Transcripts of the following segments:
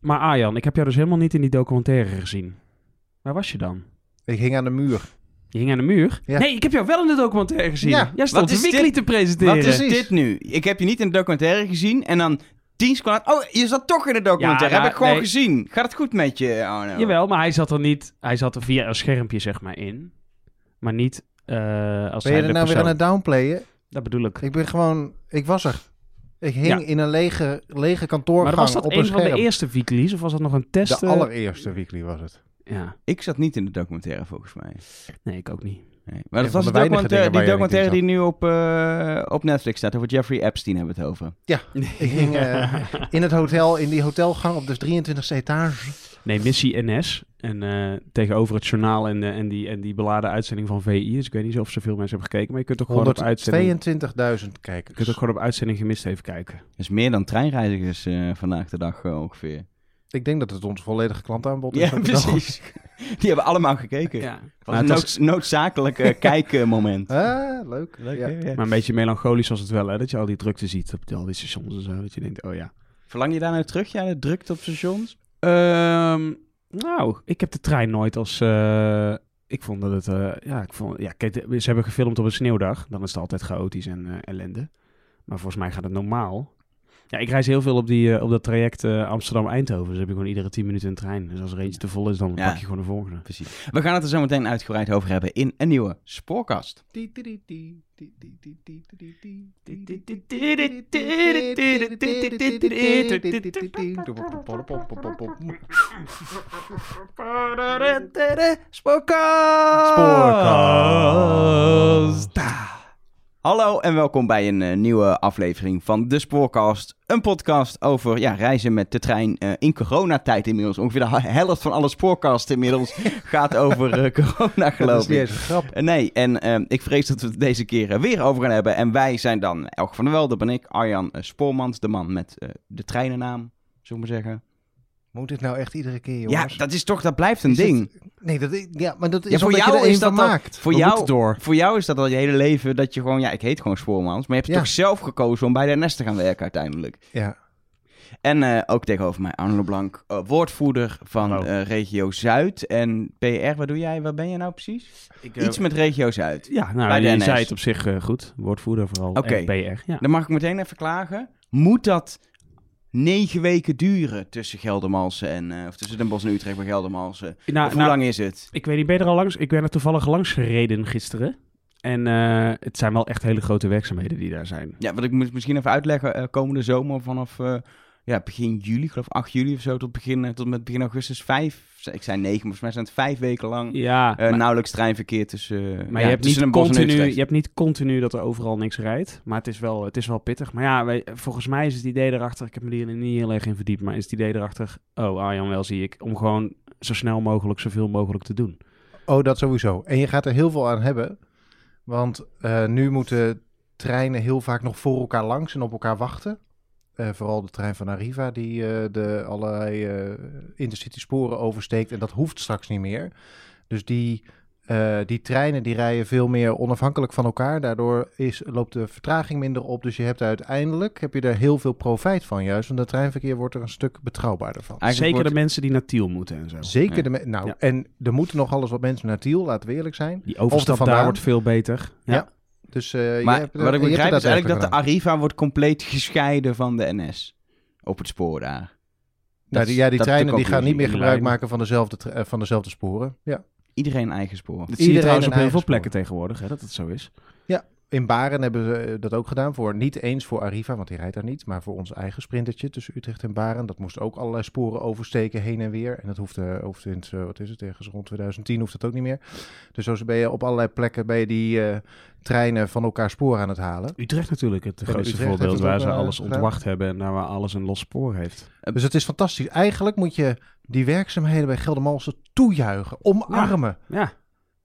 Maar Arjan, ik heb jou dus helemaal niet in die documentaire gezien. Waar was je dan? Ik hing aan de muur. Je hing aan de muur? Ja. Nee, ik heb jou wel in de documentaire gezien. Ja. Jij stond Wat de weekly dit? te presenteren. Wat is dit nu? Ik heb je niet in de documentaire gezien en dan tien seconden Oh, je zat toch in de documentaire. Ja, heb ik gewoon nee. gezien. Gaat het goed met je, Arno? Jawel, maar hij zat er niet... Hij zat er via een schermpje, zeg maar, in. Maar niet eh als Ben je er nou weer persoon. aan het downplayen? Dat bedoel ik. Ik ben gewoon... Ik was er. Ik hing Ja. in een lege, lege kantoorgang Maar was dat op een een van de eerste weeklies? Of was dat nog een test? De eh? allereerste weekly was het. Ja, Ik zat niet in de documentaire, volgens mij. nee, ik ook niet. Nee. Maar dat was de de weinige documentaire, die documentaire die nu op, eh, op Netflix staat. Over Jeffrey Epstein hebben we het over. Ik hing eh, in het hotel, in die hotelgang op de 23e etage. Nee, Missie NS. En eh, tegenover het journaal en, eh, en, die, en die beladen uitzending van VI. Dus ik weet niet of zoveel mensen hebben gekeken. Maar je kunt ook gewoon op uitzending... 122.000 Je kijkers. kunt ook gewoon op uitzending gemist even kijken. Dat is meer dan treinreizigers eh, vandaag de dag eh, ongeveer. Ik denk dat het ons volledige klantaanbod is. Ja, precies. Die hebben allemaal gekeken. Ja. Was Maar, een het was- noods- noodzakelijk eh, kijkmoment. Ah, leuk. Leuk, Ja. hè? Ja. maar een beetje melancholisch was het wel, hè? Dat je al die drukte ziet op al die stations en zo. Dat je denkt, oh ja. Verlang je daar nou terug, ja, de drukte op stations? Ehm, nou, ik heb de trein nooit als... eh, ik vond dat het... eh, ja, ik vond... Ja, kijk, ze hebben gefilmd op een sneeuwdag. Dan is het altijd chaotisch en eh, ellende. Maar volgens mij gaat het normaal. Ja, ik reis heel veel op, die, eh, op dat traject eh, Amsterdam-Eindhoven. Dus heb je gewoon iedere 10 minuten een trein. Dus als er eentje te vol is, dan Ja. pak je gewoon de volgende. Precies. We gaan het er zo meteen uitgebreid over hebben in een nieuwe spoorkast. Spoorkast. Hallo en welkom bij een eh, nieuwe aflevering van De Spoorkast. Een podcast over ja, reizen met de trein eh, in coronatijd inmiddels. Ongeveer de helft van alle spoorcasts inmiddels gaat over eh, corona Dat geloof is niet ik. eens een grap. Eh, nee, en ik vrees dat we het deze keer weer over gaan hebben. En wij zijn dan Elke van der Wel, dat ben ik, Arjan Spoormans, de man met de treinennaam, zullen we maar zeggen. Moet dit nou echt iedere keer, Ja, jongens? dat is toch, dat blijft een Is het- ding. Nee, dat, is- ja, maar dat is Ja, voor jou je er is dat al- maakt. Voor We jou, door. voor jou is dat al je hele leven dat je gewoon, ja, ik heet gewoon Spoormans, maar je hebt Ja. toch zelf gekozen om bij de NS te gaan werken uiteindelijk. Ja. En eh, ook tegenover mij Arno Blank, eh, woordvoerder van eh, Regio Zuid. En PR, wat doe jij? Wat ben je nou precies? Ik, Iets met Regio Zuid. Ja, nou, bij de je NS. zei het op zich eh, goed. Woordvoerder vooral. Oké. En PR. Ja. Dan mag ik meteen even klagen. Moet dat negen weken duren tussen Geldermalsen en... eh, of tussen Den Bosch en Utrecht bij Geldermalsen? Nou, hoe nou, lang is het? Ik weet niet, ben je er al langs? Ik ben er toevallig langs gereden gisteren. En eh, het zijn wel echt hele grote werkzaamheden die daar zijn. Ja, wat ik moet misschien even uitleggen. eh, komende zomer vanaf ja, begin juli, ik geloof 8 juli of zo, tot, begin, eh, tot met begin augustus vijf... Ik zei negen, maar volgens mij zijn het vijf weken lang... Ja, eh, maar, nauwelijks treinverkeer tussen, eh, maar ja, je, hebt tussen niet continu, je hebt niet continu dat er overal niks rijdt. Maar het is wel, het is wel pittig. Maar ja, wij, volgens mij is het idee erachter... Ik heb me hier niet heel erg in verdiept. Maar is het idee erachter... Oh, Arjan wel zie ik. Om gewoon zo snel mogelijk, zoveel mogelijk te doen. Oh, dat sowieso. En je gaat er heel veel aan hebben. Want eh, nu moeten treinen heel vaak nog voor elkaar langs en op elkaar wachten. Eh, vooral de trein van Arriva die eh, de allerlei eh intercity sporen oversteekt. En dat hoeft straks niet meer. Dus die, eh, die treinen die rijden veel meer onafhankelijk van elkaar. Daardoor is, loopt de vertraging minder op. Dus je hebt uiteindelijk heb je er heel veel profijt van juist. Want het treinverkeer wordt er een stuk betrouwbaarder van. Eigenlijk Zeker wordt- de mensen die naar Tiel moeten en zo. Zeker Ja. de me- nou, Ja. en er moeten nog alles wat mensen naar Tiel, laten we eerlijk zijn. Die overstap daar wordt veel beter. Ja. Ja. Dus, eh, je Maar hebt, wat ik begrijp is eigenlijk dat de Arriva wordt compleet gescheiden van de NS. Op het spoor daar. Nou, Dat die, ja, die treinen die gaan niet meer gebruik maken van dezelfde, eh, van dezelfde sporen. Ja. Iedereen een eigen spoor. Dat zie je Iedereen trouwens op heel veel plekken tegenwoordig, hè, dat het zo is. In Baren hebben ze eh, dat ook gedaan voor niet eens voor Arriva, want die rijdt daar niet, maar voor ons eigen sprintertje tussen Utrecht en Baren. Dat moest ook allerlei sporen oversteken heen en weer. En dat hoeft, hoeft in, het, eh, wat is het, ergens rond 2010 hoeft dat ook niet meer. Dus zo ben je op allerlei plekken ben je die eh, treinen van elkaar spoor aan het halen. Utrecht natuurlijk, het grootste Utrecht voorbeeld waar ze alles gedaan. ontwacht hebben en daar waar alles een los spoor heeft. Dus het is fantastisch. Eigenlijk moet je die werkzaamheden bij Geldermalsen toejuichen, omarmen. Ja, Ja,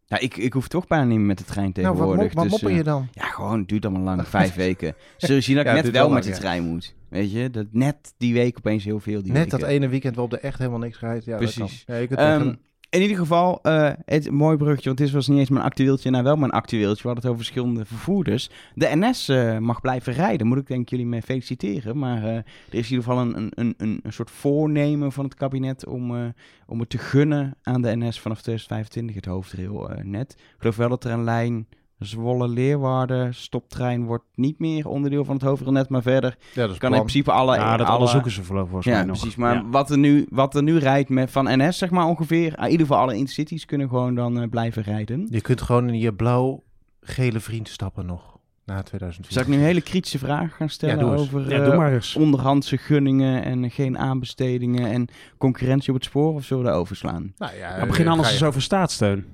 ik, ik hoef toch bijna niet meer met de trein nou, wat, tegenwoordig. mop, wat dus, mopper eh, je dan? Ja, gewoon, het duurt allemaal lang. Vijf weken. Zul je zien dat ik Ja, net wel met de trein moet. Weet je, dat net die week opeens heel veel. Die Net dat ene weekend waarop er echt helemaal niks rijdt. Ja, dat Precies. kan. Ja, je kunt Ehm, tegen- In ieder geval, eh, het mooi bruggetje, want dit was niet eens mijn actueeltje, nou wel mijn actueeltje. We hadden het over verschillende vervoerders. De NS eh, mag blijven rijden, moet ik denk jullie mee feliciteren. Maar eh, er is in ieder geval een, een, een, een soort voornemen van het kabinet om, om het te gunnen aan de NS vanaf 2025, het hoofdrailnet. Ik geloof wel dat er een lijn Zwolle-Leeuwarden stoptrein wordt niet meer onderdeel van het hoofdrailnet, maar verder Ja, dat is kan in principe alle... ja, dat alle onderzoeken ze voorlopig volgens ja, mij nog. precies. Maar Ja. wat, er nu, wat er nu rijdt met, van NS, zeg maar ongeveer, in ieder geval alle intercities kunnen gewoon dan eh, blijven rijden. Je kunt gewoon in je blauw-gele vriend stappen nog, na 2004. Zal ik nu een hele kritische vraag gaan stellen Ja, over Ja, eh, onderhandse gunningen en geen aanbestedingen en concurrentie op het spoor? Of zullen we daar overslaan? Nou ja, Nou, begin eh, anders je- eens over staatssteun.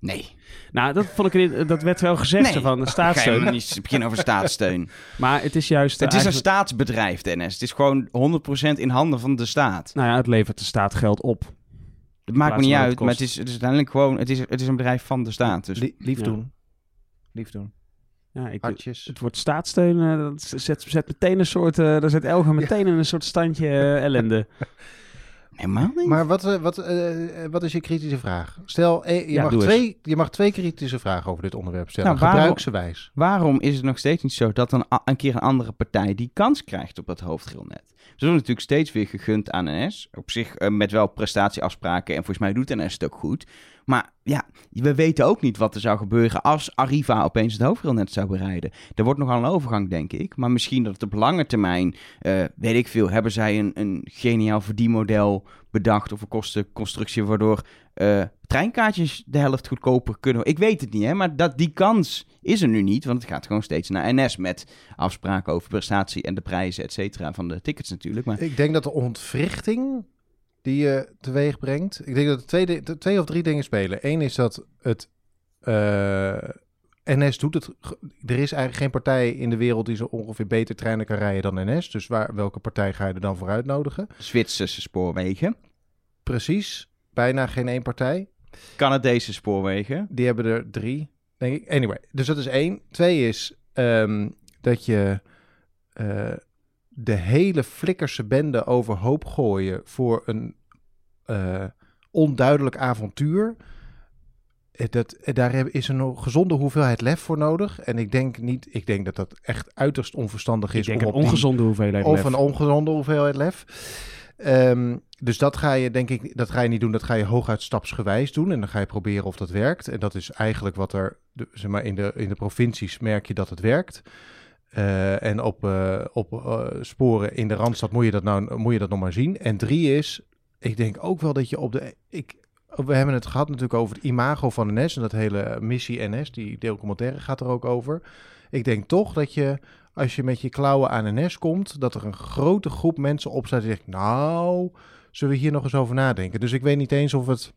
Nee. Nou, dat vond ik dat werd wel gezegd nee. van Ga staatssteun. niet beginnen over staatssteun. Maar het is juist. het is een staatsbedrijf, de NS. Het is gewoon 100% in handen van de staat. Nou ja, het levert de staat geld op. Het maakt me niet uit, het maar het is, het is uiteindelijk gewoon... Het is, het is een bedrijf van de staat. Dus Lie- lief Ja. doen. Lief doen. Ja, ik, het wordt staatssteun. eh, dat zet, zet meteen een soort. eh daar zet Elga meteen in een soort standje eh, ellende. helemaal niet. Maar wat, eh, wat, eh, wat is je kritische vraag? Stel, eh, je, Ja, mag twee, je mag twee kritische vragen over dit onderwerp stellen. Nou, waarom-. Waarom is het nog steeds niet zo dat een, een keer een andere partij die kans krijgt op dat hoofdrailnet? Ze worden natuurlijk steeds weer gegund aan NS. Op zich eh, met wel prestatieafspraken en volgens mij doet NS het ook goed. Maar ja, we weten ook niet wat er zou gebeuren als Arriva opeens het hoofdrailnet zou bereiden. Er wordt nogal een overgang, denk ik. Maar misschien dat het op lange termijn, eh, weet ik veel, hebben zij een, een geniaal verdienmodel bedacht of een kostenconstructie waardoor eh, treinkaartjes de helft goedkoper kunnen. Ik weet het niet, hè, maar dat, die kans is er nu niet, want het gaat gewoon steeds naar NS met afspraken over prestatie en de prijzen, et cetera, van de tickets natuurlijk. Maar Ik denk dat de ontwrichting die je teweeg brengt... Ik denk dat er twee, twee of drie dingen spelen. Eén is dat het... eh, NS doet het... Er is eigenlijk geen partij in de wereld die zo ongeveer beter treinen kan rijden dan NS. Dus waar, welke partij ga je er dan voor uitnodigen? Zwitserse spoorwegen, Precies. Bijna geen één partij. Canadese spoorwegen. Die hebben er drie, denk ik. Anyway, dus dat is één. Twee is ehm, dat je eh, de hele flikkerse bende overhoop gooien voor een eh, onduidelijk avontuur. Eh, Dat, eh, daar is een gezonde hoeveelheid lef voor nodig. En ik denk niet, ik denk dat dat echt uiterst onverstandig Ik is. denk om een ongezonde hoeveelheid. of lef. een ongezonde hoeveelheid lef. Dus dat ga je, denk ik, dat ga je niet doen. Dat ga je hooguit stapsgewijs doen. En dan ga je proberen of dat werkt. En dat is eigenlijk wat er, zeg maar, in de, in de provincies merk je dat het werkt. Eh, en op, eh, op eh, sporen in de Randstad moet je, dat nou, moet je dat nog maar zien. En drie is, ik denk ook wel dat je op de... Ik, we hebben het gehad natuurlijk over het imago van NS en dat hele missie NS. Die documentaire gaat er ook over. Ik denk toch dat je, als je met je klauwen aan NS komt, dat er een grote groep mensen opstaat die zegt, nou, zullen we hier nog eens over nadenken? Dus ik weet niet eens of het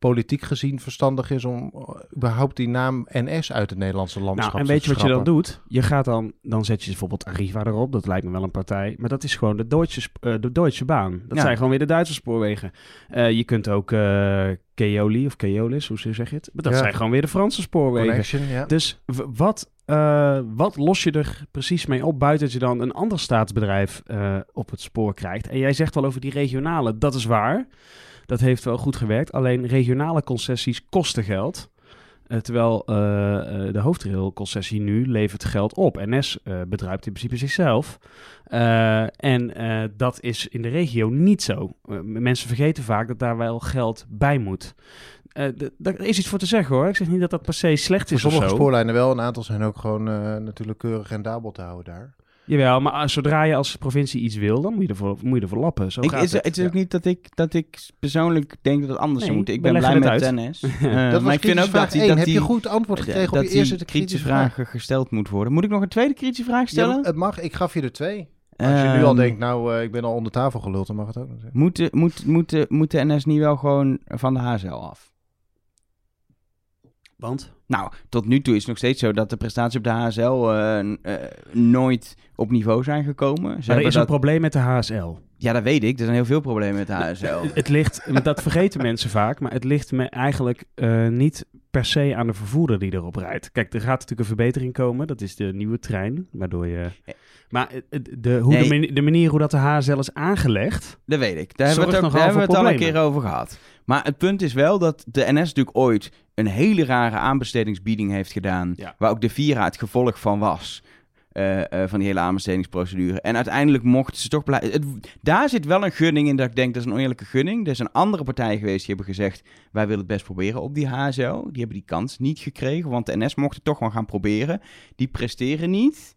politiek gezien verstandig is om uh, überhaupt die naam NS uit het Nederlandse landschap Nou, en te weet je wat je dan doet? Je gaat dan, dan zet je bijvoorbeeld Arriva erop. Dat lijkt me wel een partij. Maar dat is gewoon de Deutsche, sp- eh, de Deutsche Baan. Dat Ja. zijn gewoon weer de Duitse spoorwegen. Eh, je kunt ook eh Keoli of Keolis, hoe zeg je het? Maar dat Ja. zijn gewoon weer de Franse spoorwegen. Ja. Dus wat, eh, wat los je er precies mee op buiten dat je dan een ander staatsbedrijf eh, op het spoor krijgt? En jij zegt wel over die regionale, dat is waar. Dat heeft wel goed gewerkt. Alleen regionale concessies kosten geld. Eh, terwijl eh, de hoofdrailconcessie nu levert geld op. NS bedruipt in principe zichzelf. En dat is in de regio niet zo. Mensen vergeten vaak dat daar wel geld bij moet. Daar is iets voor te zeggen hoor. Ik zeg niet dat dat per se slecht Voor is of sommige spoorlijnen wel, een aantal zijn ook gewoon natuurlijk keurig rendabel te houden daar. Jawel, maar als- zodra je als provincie iets wil, dan moet je ervoor, moet je ervoor lappen. Zo Ik, gaat is, het. het is ook niet dat ik, dat ik persoonlijk denk dat het anders Nee, zou moeten. Ik ben blij met het NS. Eh, dat was maar ik vind ook dat die, dat Heb die, je goed antwoord gekregen op je die eerste kritische vraag? vragen gesteld moet worden. Moet ik nog een tweede kritische vraag Ja, stellen? het mag. Ik gaf je er twee. Als je nu al Ehm, denkt, nou, eh, ik ben al onder tafel geluld, dan mag het ook. Moet de, moet, moet, de, moet de NS niet wel gewoon van de HSL af? Want? Nou, tot nu toe is het nog steeds zo dat de prestaties op de HSL eh, eh, nooit op niveau zijn gekomen. Ze Maar er is dat, een probleem met de HSL. ja, dat weet ik. Er zijn heel veel problemen met de HSL. Het ligt, dat vergeten mensen vaak, maar het ligt me eigenlijk eh, niet per se aan de vervoerder die erop rijdt. Kijk, er gaat natuurlijk een verbetering komen. Dat is de nieuwe trein, waardoor je Maar de, hoe Nee. de, mani- de manier hoe dat de HSL is aangelegd... Dat weet ik. Daar hebben we het, daar hebben we het al een keer over gehad. Maar het punt is wel dat de NS natuurlijk ooit een hele rare aanbestedingsbieding heeft gedaan. Ja. Waar ook de Vira het gevolg van was. eh, eh, van die hele aanbestedingsprocedure. En uiteindelijk mochten ze toch blij- het, Daar zit wel een gunning in dat ik denk dat is een oneerlijke gunning. Er is een andere partij geweest die hebben gezegd: wij willen het best proberen op die HSO. Die hebben die kans niet gekregen, want de NS mocht het toch wel gaan proberen. Die presteren niet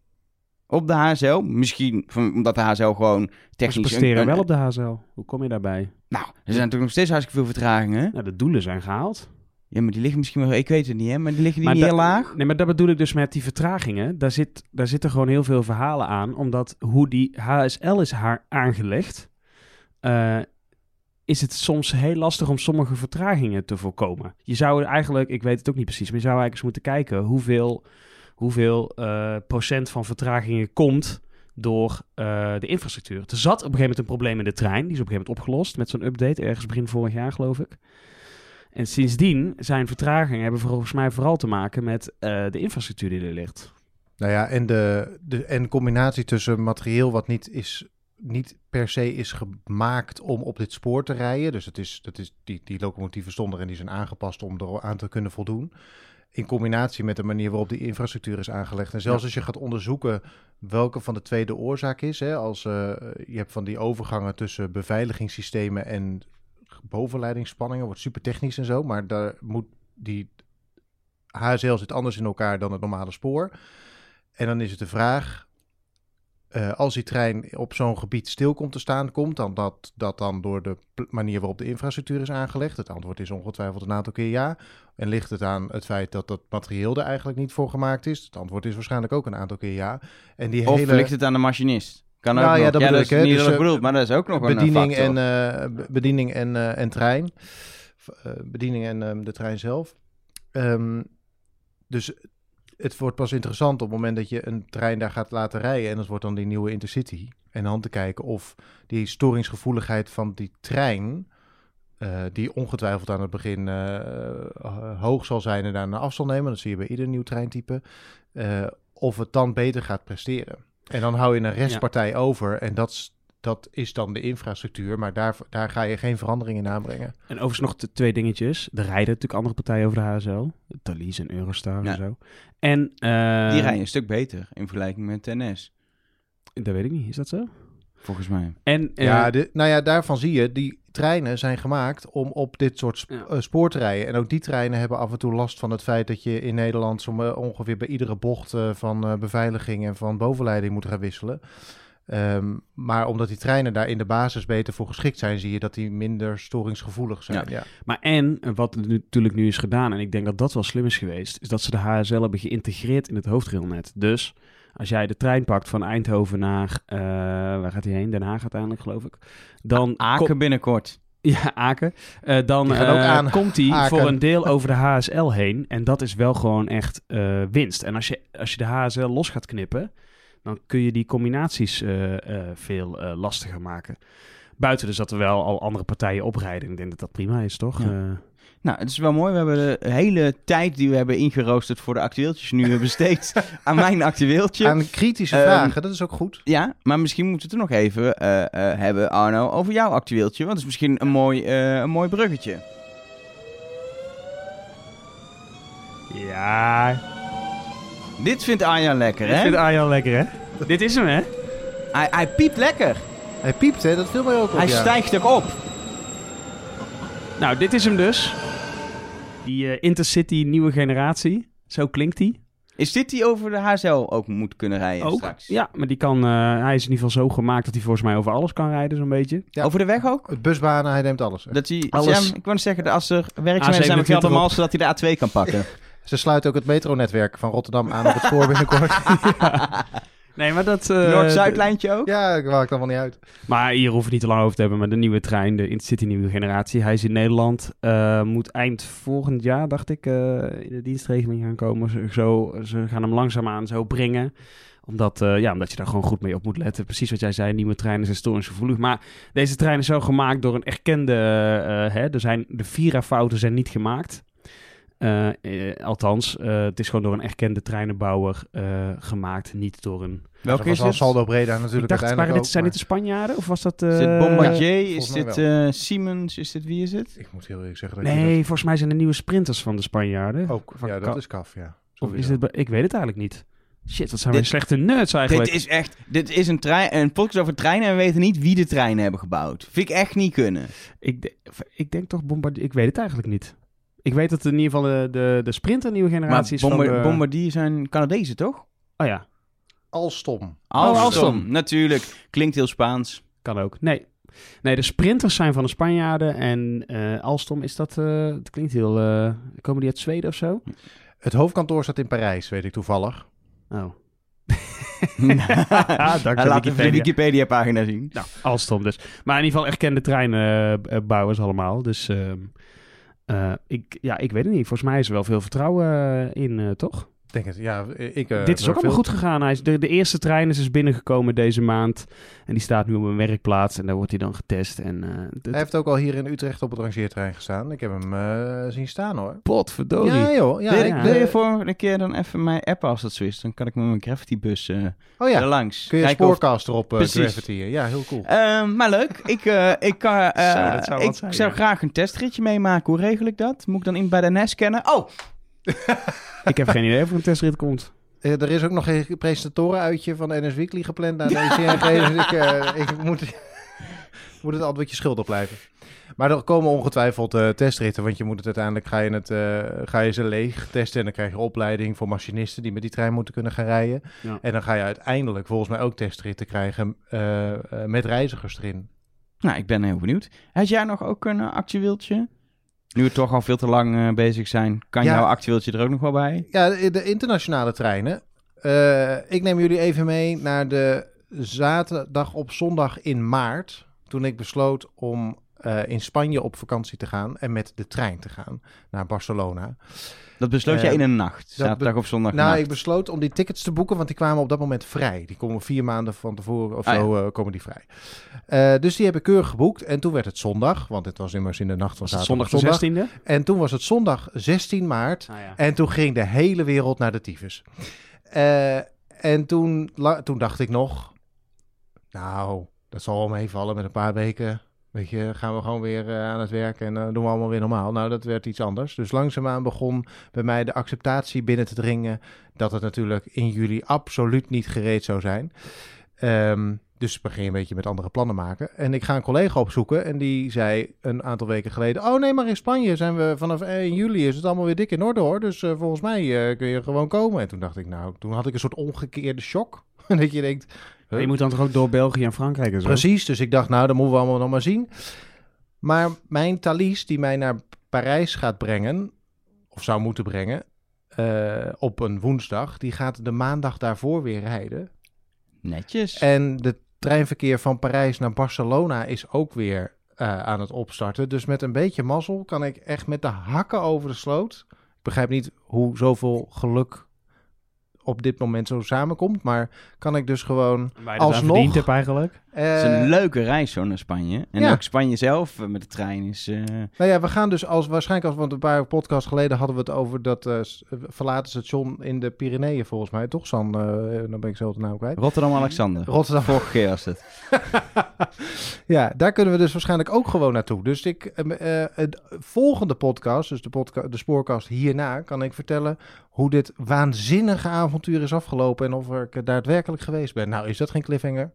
op de HSL. Misschien van- omdat de HSL gewoon Ze technisch. een- presteren een- wel op de HSL. Hoe kom je daarbij? nou, er zijn natuurlijk nog steeds hartstikke veel vertragingen. Nou, de doelen zijn gehaald. Ja, maar die liggen misschien wel... Ik weet het niet, hè? Maar die liggen die niet heel laag? Nee, maar dat bedoel ik dus met die vertragingen. Daar, zit, daar zitten gewoon heel veel verhalen aan. Omdat hoe die HSL is haar aangelegd... eh, is het soms heel lastig om sommige vertragingen te voorkomen. Je zou eigenlijk, ik weet het ook niet precies... maar je zou eigenlijk eens moeten kijken hoeveel, hoeveel eh, procent van vertragingen komt... door eh, de infrastructuur. Er zat op een gegeven moment een probleem in de trein. Die is op een gegeven moment opgelost met zo'n update. Ergens begin vorig jaar, geloof ik. En sindsdien zijn vertragingen hebben volgens mij vooral te maken met eh, de infrastructuur die er ligt. Nou ja, en de, de en combinatie tussen materieel wat niet, is, niet per se is gemaakt om op dit spoor te rijden. Dus het is, dat is, die, die locomotieven stonden en die zijn aangepast om er aan te kunnen voldoen. In combinatie met de manier waarop die infrastructuur is aangelegd. En zelfs Ja. als je gaat onderzoeken welke van de twee de oorzaak is. Hè, als eh, je hebt van die overgangen tussen beveiligingssystemen en bovenleidingsspanningen. Wordt super technisch en zo. Maar daar moet die HSL zit anders in elkaar dan het normale spoor. En dan is het de vraag, eh, als die trein op zo'n gebied stil komt te staan, komt dan dat, dat dan door de manier waarop de infrastructuur is aangelegd? Het antwoord is ongetwijfeld een aantal keer ja. En ligt het aan het feit dat dat materieel er eigenlijk niet voor gemaakt is? Het antwoord is waarschijnlijk ook een aantal keer ja. En die Of hele ligt het aan de machinist? Kan ook Nou ja, nog. dat bedoel is ik, hè. niet Dus, eh, maar dat is ook nog een bediening factor. en, eh, be- bediening en, eh, en trein. Bediening en ehm, de trein zelf. Ehm, dus het wordt pas interessant op het moment dat je een trein daar gaat laten rijden. En dat wordt dan die nieuwe Intercity. En dan te kijken of die storingsgevoeligheid van die trein... eh, die ongetwijfeld aan het begin eh, hoog zal zijn en daarna af zal nemen. Dat zie je bij ieder nieuw treintype. eh, of het dan beter gaat presteren. En dan hou je een restpartij over. En dat, is- dat is dan de infrastructuur. Maar daar, daar ga je geen verandering in aanbrengen. En overigens nog twee dingetjes. Er rijden natuurlijk andere partijen over de HSL. Thalys en Eurostar Ja. en zo. En, eh, Die rijden een stuk beter in vergelijking met NS, Dat weet ik niet, is dat zo? volgens mij. En, eh, ja, de, nou ja, daarvan zie je, die treinen zijn gemaakt om op dit soort sp- Ja. eh, spoor te rijden. En ook die treinen hebben af en toe last van het feit dat je in Nederland zo ongeveer bij iedere bocht van eh, beveiliging en van bovenleiding moet gaan wisselen. Ehm, maar omdat die treinen daar in de basis beter voor geschikt zijn, zie je dat die minder storingsgevoelig zijn. Ja. Maar en, eh, wat er nu- natuurlijk nu is gedaan, en ik denk dat dat wel slim is geweest, is dat ze de HSL hebben geïntegreerd in het hoofdrailnet. Dus als jij de trein pakt van Eindhoven naar, eh, waar gaat hij heen? Den Haag uiteindelijk, geloof ik. Dan Aken binnenkort. ja, Aken. Eh, dan komt hij voor een deel over de HSL heen. En dat is wel gewoon echt eh, winst. En als je, als je de HSL los gaat knippen, dan kun je die combinaties eh, eh, veel eh, lastiger maken. Buiten dus dat er wel al andere partijen oprijden. Ik denk dat dat prima is, toch? Ja. Eh, Nou, het is wel mooi. We hebben de hele tijd die we hebben ingeroosterd voor de actueeltjes nu besteed aan mijn actueeltje. Aan kritische Ehm, vragen, dat is ook goed. Ja, maar misschien moeten we het er nog even eh, eh, hebben, Arno, over jouw actueeltje. Want het is misschien een mooi, eh, een mooi bruggetje. ja, Dit vindt Arjan lekker, ik hè? vind Arjan lekker, hè? Dit is hem, hè? Hij, hij piept lekker. Hij piept, hè? Dat viel mij ook op. Hij ja. stijgt erop. Nou, dit is hem dus. Die eh, Intercity nieuwe generatie. Zo klinkt die. Is dit die over de HSL ook moet kunnen rijden Ook. straks? Ja, maar die kan, eh, hij is in ieder geval zo gemaakt dat hij volgens mij over alles kan rijden, zo'n beetje. Ja. Over de weg ook? Het busbanen, hij neemt alles. Dat hij, Alles. Ja, ik wou zeggen, als er werkzaamheden zijn met A27 Geldermal, op. zodat hij de A2 kan pakken. Ze sluiten ook het metronetwerk van Rotterdam aan op het spoor binnenkort. Nee, maar dat... eh, Noord-Zuidlijntje ook? ja, ik maakt allemaal niet uit. Maar hier hoeven we niet te lang over te hebben. Maar de nieuwe trein, de Intercity nieuwe generatie. Hij is in Nederland. eh, moet eind volgend jaar, dacht ik, eh, in de dienstregeling gaan komen. Ze, zo, ze gaan hem langzaamaan zo bringen. Omdat, eh, ja, omdat je daar gewoon goed mee op moet letten. Precies wat jij zei, nieuwe treinen zijn storingsgevoelig. Maar deze trein is zo gemaakt door een erkende... eh, hè, er zijn, de Vira-fouten zijn niet gemaakt. Eh, eh, althans, eh, het is gewoon door een erkende treinenbouwer eh, gemaakt, niet door een... Welke dat is het? Saldo Breda Ik natuurlijk dacht, waren dit, zijn dit de Spanjaarden of was dat... Is dit eh, Bombardier? is dit eh, Siemens? Is dit wie is het? Ik moet heel eerlijk zeggen dat Nee, volgens mij zijn de nieuwe sprinters van de Spanjaarden. dat ook... Van Ja, Ka- dat is kaf, ja. Of is dit, ik weet het eigenlijk niet. Shit, wat zijn Dit- we slechte nerds eigenlijk. Dit is echt, dit is een, trein, een podcast over treinen en we weten niet wie de treinen hebben gebouwd. Vind ik echt niet kunnen. ik, de- ik denk toch Bombardier... Ik weet het eigenlijk niet. Ik weet dat in ieder geval de, de, de sprinter nieuwe Maar generatie is van de... Bombardier zijn Canadezen, toch? Oh ja, Alstom. Alstom, Alstom. natuurlijk. Klinkt heel Spaans. kan ook. Nee. Nee, de sprinters zijn van de Spanjaarden en eh, Alstom is dat... eh het klinkt heel... eh, komen die uit Zweden of zo? Het hoofdkantoor staat in Parijs, weet ik toevallig. Oh. Hij laat even de Wikipedia-pagina zien. Nou, Alstom dus. Maar in ieder geval erkende treinenbouwers allemaal. Dus ehm, eh, ik, ja, ik weet het niet. Volgens mij is er wel veel vertrouwen eh, in, eh, toch? Denk het, ja. Ik, eh, Dit is ook veel- allemaal goed gegaan. Hij is, de, de eerste trein is dus binnengekomen deze maand. En die staat nu op een werkplaats. En daar wordt hij dan getest. En eh Hij heeft ook al hier in Utrecht op het rangeerterrein gestaan. Ik heb hem eh, zien staan hoor. potverdorie. Ja joh. Ja, wil, ik, wil je voor een keer dan even mij appen als dat zo is? Dan kan ik met mijn Gravity-bus oh ja, langs. kun je of- Spoorcast erop graffitiën. Ja, heel cool. Ehm, maar leuk. Ik, ik, kan, Zo, zou ik zijn, zou ja. graag een testritje meemaken. Hoe regel ik dat? Moet ik dan in bij de NES kennen? Oh, Ik heb geen idee of er een testrit komt. Eh, er is ook nog een presentatorenuitje van NS Weekly gepland naar de ICNG. dus ik, ik moet, moet het antwoordje schuldig blijven. Maar er komen ongetwijfeld eh, testritten, want je moet het uiteindelijk ga je, het, eh, ga je ze leeg testen en dan krijg je opleiding voor machinisten die met die trein moeten kunnen gaan rijden. Ja. En dan ga je uiteindelijk volgens mij ook testritten krijgen met reizigers erin. nou, ik ben heel benieuwd. Had jij nog ook een actueeltje? Nu we toch al veel te lang eh, bezig zijn, kan Ja. jouw actueeltje er ook nog wel bij? Ja, de de internationale treinen. Eh, ik neem jullie even mee naar de zaterdag op zondag in maart. Toen ik besloot om eh, in Spanje op vakantie te gaan en met de trein te gaan naar Barcelona. Dat besloot Eh, jij in een nacht, zaterdag of zondag Nou, ik besloot om die tickets te boeken, want die kwamen op dat moment vrij. Die komen vier maanden van tevoren of Ah, zo eh, komen die vrij. Eh, dus die heb ik keurig geboekt. En toen werd het zondag, want het was immers in de nacht van Was het zaterdag zondag op de zondag. 16e? En toen was het zondag 16 maart. Ah, ja. En toen ging de hele wereld naar de tyfus. Eh, en toen, la- toen dacht ik nog, nou, dat zal wel meevallen met een paar weken. Weet je, gaan we gewoon weer eh, aan het werk en eh, doen we allemaal weer normaal. Nou, dat werd iets anders. Dus langzaamaan begon bij mij de acceptatie binnen te dringen dat het natuurlijk in juli absoluut niet gereed zou zijn. Ehm, dus begin een beetje met andere plannen maken. En ik ga een collega opzoeken en die zei een aantal weken geleden... Oh nee, maar in Spanje zijn we vanaf 1 juli is het allemaal weer dik in orde hoor. Dus eh, volgens mij kun je gewoon komen. En toen dacht ik, nou, toen had ik een soort omgekeerde shock. dat je denkt... Je moet dan toch ook door België en Frankrijk en zo? Precies, dus ik dacht, nou, dat moeten we allemaal nog maar zien. Maar mijn Thalys, die mij naar Parijs gaat brengen, of zou moeten brengen, eh, op een woensdag, die gaat de maandag daarvoor weer rijden. Netjes. En de treinverkeer van Parijs naar Barcelona is ook weer eh, aan het opstarten. Dus met een beetje mazzel kan ik echt met de hakken over de sloot. Ik begrijp niet hoe zoveel geluk op dit moment zo samenkomt, maar kan ik dus gewoon aan Alsnog- verdiend hebt eigenlijk. Eh, het is een leuke reis zo naar Spanje. En ja. ook Spanje zelf eh, met de trein is... eh, Nou ja, we gaan dus als waarschijnlijk als want een paar podcasts geleden hadden we het over dat eh, eh, verlaten station in de Pyreneeën volgens mij, toch San? Eh, dan ben ik zo de naam kwijt. Rotterdam-Alexander. Rotterdam. Vorige keer was het. ja, daar kunnen we dus waarschijnlijk ook gewoon naartoe. Dus ik, eh, eh, het volgende podcast, dus de, podca de spoorcast hierna, kan ik vertellen hoe dit waanzinnige avontuur is afgelopen en of ik er daadwerkelijk geweest ben. Nou, is dat geen cliffhanger?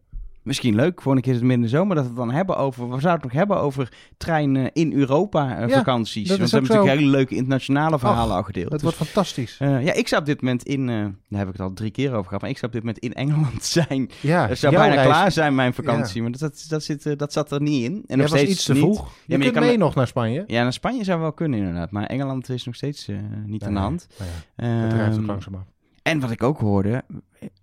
Misschien leuk, voor een keer is het midden zomer, dat we het dan hebben over... We zouden het nog hebben over treinen in Europa eh, vakanties. dat Want is we hebben natuurlijk hele leuke internationale verhalen Ach, al gedeeld. Het Dus, wordt fantastisch. eh, ja, ik zou op dit moment in... eh, daar heb ik het al drie keer over gehad, maar ik zou op dit moment in Engeland zijn. Ja, zou bijna reis- klaar zijn, mijn vakantie. Maar dat, dat, dat, zit, dat zat er niet in. En Jij nog was steeds iets te niet. vroeg. Je maar je kan mee me- nog naar Spanje. Ja, naar Spanje zou wel kunnen inderdaad. Maar Engeland is nog steeds niet aan de hand. dat drijft ook Ehm, langzaam af. En wat ik ook hoorde,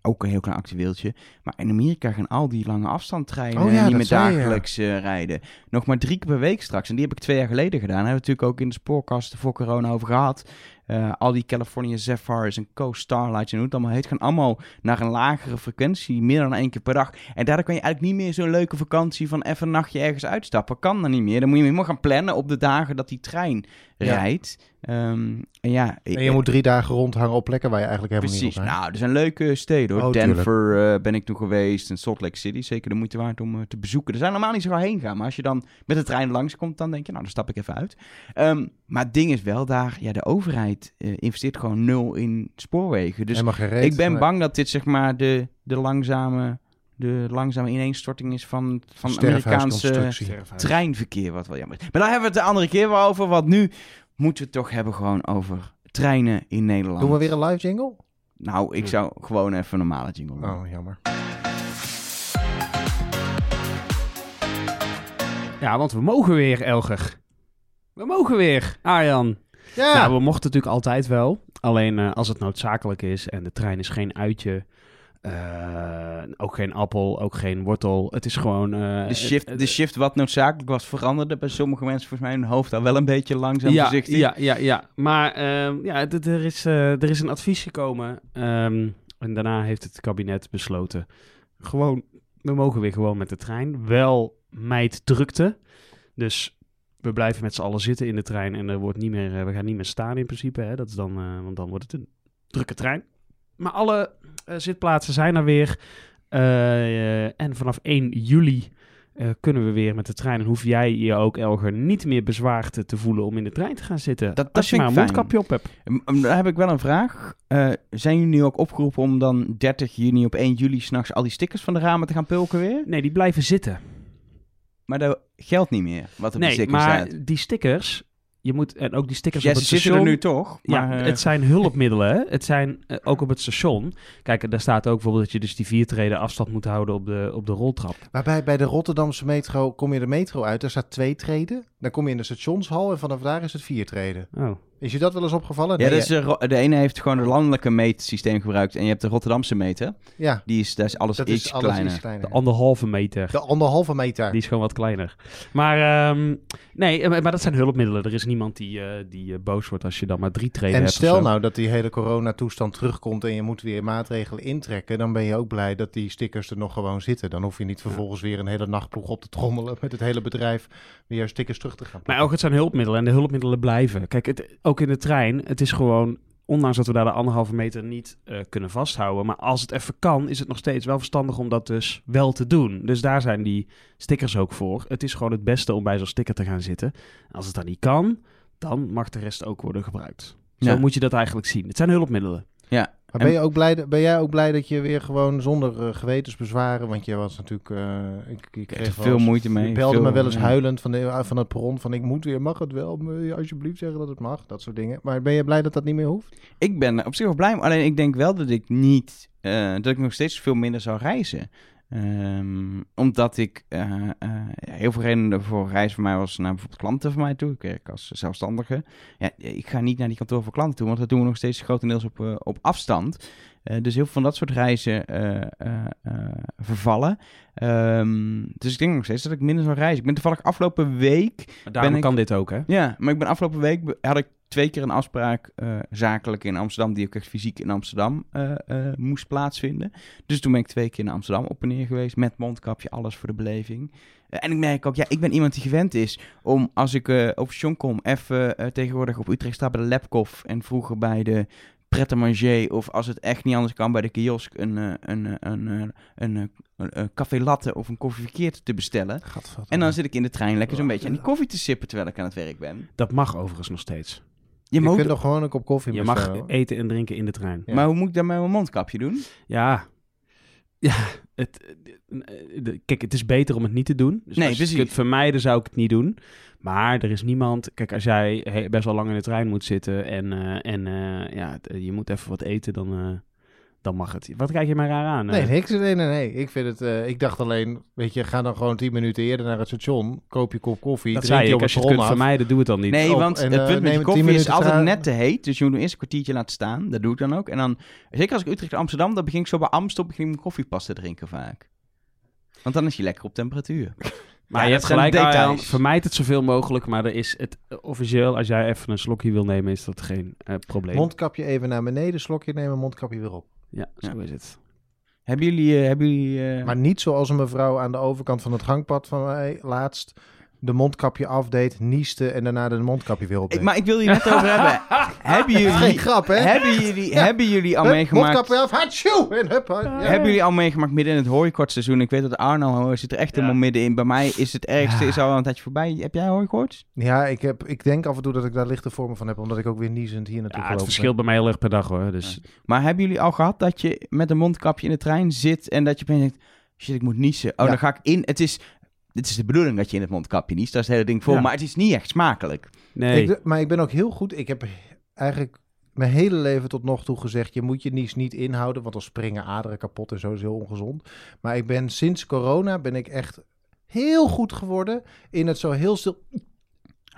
ook een heel klein actueeltje. Maar in Amerika gaan al die lange afstandtreinen Oh ja, niet dat meer zei je, ja. dagelijks eh, rijden. Nog maar drie keer per week straks. En die heb ik twee jaar geleden gedaan. Daar hebben we natuurlijk ook in de spoorkasten voor corona over gehad. Eh, al die California Zephyrs en Coast Starlights en hoe het allemaal heet, gaan allemaal naar een lagere frequentie, meer dan één keer per dag. En daardoor kan je eigenlijk niet meer zo'n leuke vakantie van even een nachtje ergens uitstappen. Kan dan niet meer. Dan moet je helemaal gaan plannen op de dagen dat die trein Ja. rijdt. Ehm, en ja, En je moet drie dagen rondhangen op plekken waar je eigenlijk helemaal Precies. niet wil zijn. Nou, er zijn leuke steden hoor. Oh, Denver eh, ben ik toen geweest en Salt Lake City. Zeker de moeite waard om eh, te bezoeken. Er zijn normaal niet zo gauw heen gaan. Maar als je dan met de trein langskomt, dan denk je, nou, dan stap ik even uit. Ehm, maar het ding is wel daar, ja, de overheid eh, investeert gewoon nul in spoorwegen. Dus ik ben bang dat dit zeg maar de, de langzame... De langzame ineenstorting is van, van Amerikaanse treinverkeer, wat wel jammer is. Maar daar hebben we het de andere keer wel over, want nu moeten we het toch hebben gewoon over treinen in Nederland. Doen we weer een live jingle? Nou, ik zou gewoon even een normale jingle doen. Oh, jammer. Ja, want we mogen weer, Elger. We mogen weer, Arjan. Ja, Nou, we mochten natuurlijk altijd wel. Alleen eh, als het noodzakelijk is en de trein is geen uitje, eh, ook geen appel, ook geen wortel. Het is gewoon... eh, De shift, het- de shift wat noodzakelijk was veranderde bij sommige mensen volgens mij hun hoofd al wel een beetje langzaam ja, voorzichtig. ja, ja, ja. Maar ehm, ja, er is, eh, er is een advies gekomen. ehm, en daarna heeft het kabinet besloten. Gewoon, we mogen weer gewoon met de trein. Wel meid drukte. Dus we blijven met z'n allen zitten in de trein. En er wordt niet meer, we gaan niet meer staan in principe. Hè? Dat is dan, want dan wordt het een drukke trein. Maar alle eh, zitplaatsen zijn er weer. Eh, en vanaf 1 juli eh, kunnen we weer met de trein. En hoef jij je ook, Elger, niet meer bezwaard te- voelen om in de trein te gaan zitten. Dat- dat als je maar een fijn. mondkapje op hebt. Daar heb ik wel een vraag. Zijn jullie nu ook opgeroepen om dan 30 juni op 1 juli s'nachts al die stickers van de ramen te gaan pulken weer? Nee, die blijven zitten. Maar dat geldt niet meer, wat op Nee, stickers maar staat. die stickers, je moet, en ook die stickers Ja, op ze het zitten station. er nu toch? ja, Maar, eh, het zijn hulpmiddelen. Hè? Het zijn eh, ook op het station. Kijk, daar staat ook bijvoorbeeld dat je dus die vier treden afstand moet houden op de, op de roltrap. Maar bij, bij de Rotterdamse metro kom je de metro uit. Daar staat twee treden. Dan kom je in de stationshal en vanaf daar is het vier treden. Oh. Is je dat wel eens opgevallen? ja, Nee, dat is, Ro- de ene heeft gewoon een landelijke meetsysteem gebruikt en je hebt de Rotterdamse meter. ja, Die is, daar is alles dat iets is alles kleiner. iets kleiner. De anderhalve meter. De anderhalve meter. Die is gewoon wat kleiner. Maar ehm, nee, eh, maar dat zijn hulpmiddelen. Er is niemand die, eh, die eh, boos wordt als je dan maar drie treden En hebt. of stel nou dat die hele coronatoestand terugkomt en je moet weer maatregelen intrekken, dan ben je ook blij dat die stickers er nog gewoon zitten. Dan hoef je niet vervolgens weer een hele nachtploeg op te trommelen met het hele bedrijf weer stickers terug te gaan. Maar ook het zijn hulpmiddelen en de hulpmiddelen blijven. Kijk, het, ook in de trein, het is gewoon, ondanks dat we daar de anderhalve meter niet eh, kunnen vasthouden, maar als het even kan, is het nog steeds wel verstandig om dat dus wel te doen. Dus daar zijn die stickers ook voor. Het is gewoon het beste om bij zo'n sticker te gaan zitten. Als het dan niet kan, dan mag de rest ook worden gebruikt. Zo Ja. moet je dat eigenlijk zien. Het zijn hulpmiddelen. Ja. Maar ben, je ook blij, ben jij ook blij dat je weer gewoon zonder eh, gewetensbezwaren, want je was natuurlijk, eh, ik, ik kreeg veel eens- moeite mee. Je belde veel- me wel eens ja. huilend van, de, van het perron van ik moet weer, mag het wel? Alsjeblieft zeggen dat het mag? Dat soort dingen. Maar ben je blij dat dat niet meer hoeft? Ik ben op zich wel blij, maar alleen ik denk wel dat ik niet, eh, dat ik nog steeds veel minder zou reizen. Ehm, omdat ik eh, eh, heel veel redenen voor reizen voor mij was naar bijvoorbeeld klanten van mij toe. Ik werk als zelfstandige. Ja, ik ga niet naar die kantoor voor klanten toe, want dat doen we nog steeds grotendeels op, eh, op afstand. Dus heel veel van dat soort reizen vervallen. Ehm, dus ik denk nog steeds dat ik minder zou reizen. Ik ben toevallig afgelopen week Maar daarom ik- kan dit ook, hè? ja, maar ik ben afgelopen week had ik twee keer een afspraak eh, zakelijk in Amsterdam, die ook echt fysiek in Amsterdam eh, eh, moest plaatsvinden. Dus toen ben ik twee keer naar Amsterdam op en neer geweest, met mondkapje, alles voor de beleving. En ik merk ook, ja, ik ben iemand die gewend is om als ik op station kom, even tegenwoordig op Utrecht sta bij de Lapkoff en vroeger bij de pret of als het echt niet anders kan bij de kiosk een, een, een, een, een, café latte of een koffie verkeerd te bestellen. En dan zit ik in de trein lekker zo'n beetje aan die koffie te sippen terwijl ik aan het werk ben. Dat mag overigens nog steeds. Je kunt nog gewoon een kop koffie Je mag hoor. eten en drinken in de trein. Ja. Maar hoe moet ik dat met mijn mondkapje doen? Ja, ja het, kijk, het is beter om het niet te doen. Dus Nee, als je het vermijden, zou ik het niet doen. Maar er is niemand... Kijk, als jij best wel lang in de trein moet zitten en, eh, en eh, ja, je moet even wat eten, dan, eh, dan mag het. Wat kijk je mij raar aan? Nee, niks. Nee, nee, nee. Ik, vind het, eh, ik dacht alleen, weet je, ga dan gewoon tien minuten eerder naar het station. Koop je kop koffie. dat drink zei je op Als je het kunt af. vermijden, doe het dan niet. Nee, op want en, het eh, punt met je tien koffie is altijd net te heet. Dus je moet hem eerst een kwartiertje laten staan. Dat doe ik dan ook. En dan, zeker als ik Utrecht Amsterdam, dan begin ik zo bij Amstel begin ik mijn koffie pas te drinken vaak. Want dan is hij lekker op temperatuur. Maar Ja, je hebt gelijk, details. Arjan. Vermijd het zoveel mogelijk. Maar er is het eh, officieel, als jij even een slokje wil nemen, is dat geen eh, probleem. Mondkapje even naar beneden, slokje nemen, mondkapje weer op. Ja, zo Ja. is het. Hebben jullie... eh, hebben jullie eh, Maar niet zoals een mevrouw aan de overkant van het gangpad van mij laatst de mondkapje afdeed, nieste en daarna de mondkapje weer opdeed. ik, maar ik wil je net over hebben. hebben Geen jullie... grap, hè? Hebben jullie, Ja. hebben jullie al Hup, meegemaakt... Mondkapje af, hatsjoe! En hup, ja. Hebben jullie al meegemaakt midden in het hooikortseizoen? Ik weet dat Arno zit er echt Ja. helemaal middenin. Bij mij is het ergste Ja. is al een tijdje voorbij. Heb jij hooikoorts? Ja, ik, heb, ik denk af en toe dat ik daar lichte vormen van heb, omdat ik ook weer niezend hier naartoe Ja, het verschilt bij mij heel erg per dag hoor. Dus Maar hebben jullie al gehad dat je met een mondkapje in de trein zit en dat je opeens denkt, shit, ik moet niezen. Oh, Ja. dan ga ik in. Het is, het is de bedoeling dat je in het mondkapje niest. Dat is het hele ding voor. Ja. Maar het is niet echt smakelijk. nee. Ik, maar ik ben ook heel goed. Ik heb eigenlijk mijn hele leven tot nog toe gezegd: je moet je nies niet inhouden, want dan springen aderen kapot en zo is heel ongezond. Maar ik ben sinds corona ben ik echt heel goed geworden in het zo heel stil.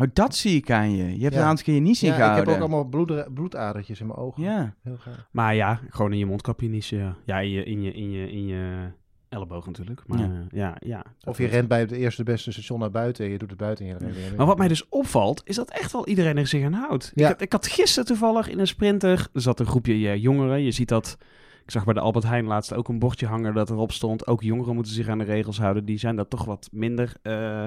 Oh, dat zie ik aan je. Je hebt Ja. een aantal keer je nies Ja, ik ingehouden. heb ook allemaal bloed, bloedadertjes in mijn ogen. Ja. Heel gaaf. Maar ja, gewoon in je mondkapje niezen. Ja, ja in, je, in, je, in, je, in je elleboog natuurlijk. Maar Ja. ja, ja, ja Of je rent bij het eerste beste station naar buiten en je doet het buiten en je rent weer. Maar wat mij dus opvalt, is dat echt wel iedereen er zich aan houdt. Ja. Ik, had, ik had gisteren toevallig in een sprinter, er zat een groepje eh, jongeren. Je ziet dat, ik zag bij de Albert Heijn laatst ook een bordje hangen dat erop stond. Ook jongeren moeten zich aan de regels houden. Die zijn daar toch wat minder eh,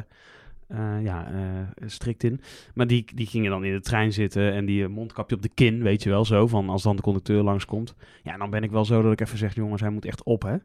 eh, ja, eh, strikt in. Maar die, die gingen dan in de trein zitten en die eh, mondkapje op de kin, weet je wel, zo. Van als dan de conducteur langskomt. Ja, dan ben ik wel zo dat ik even zeg, jongens, hij moet echt op, hè.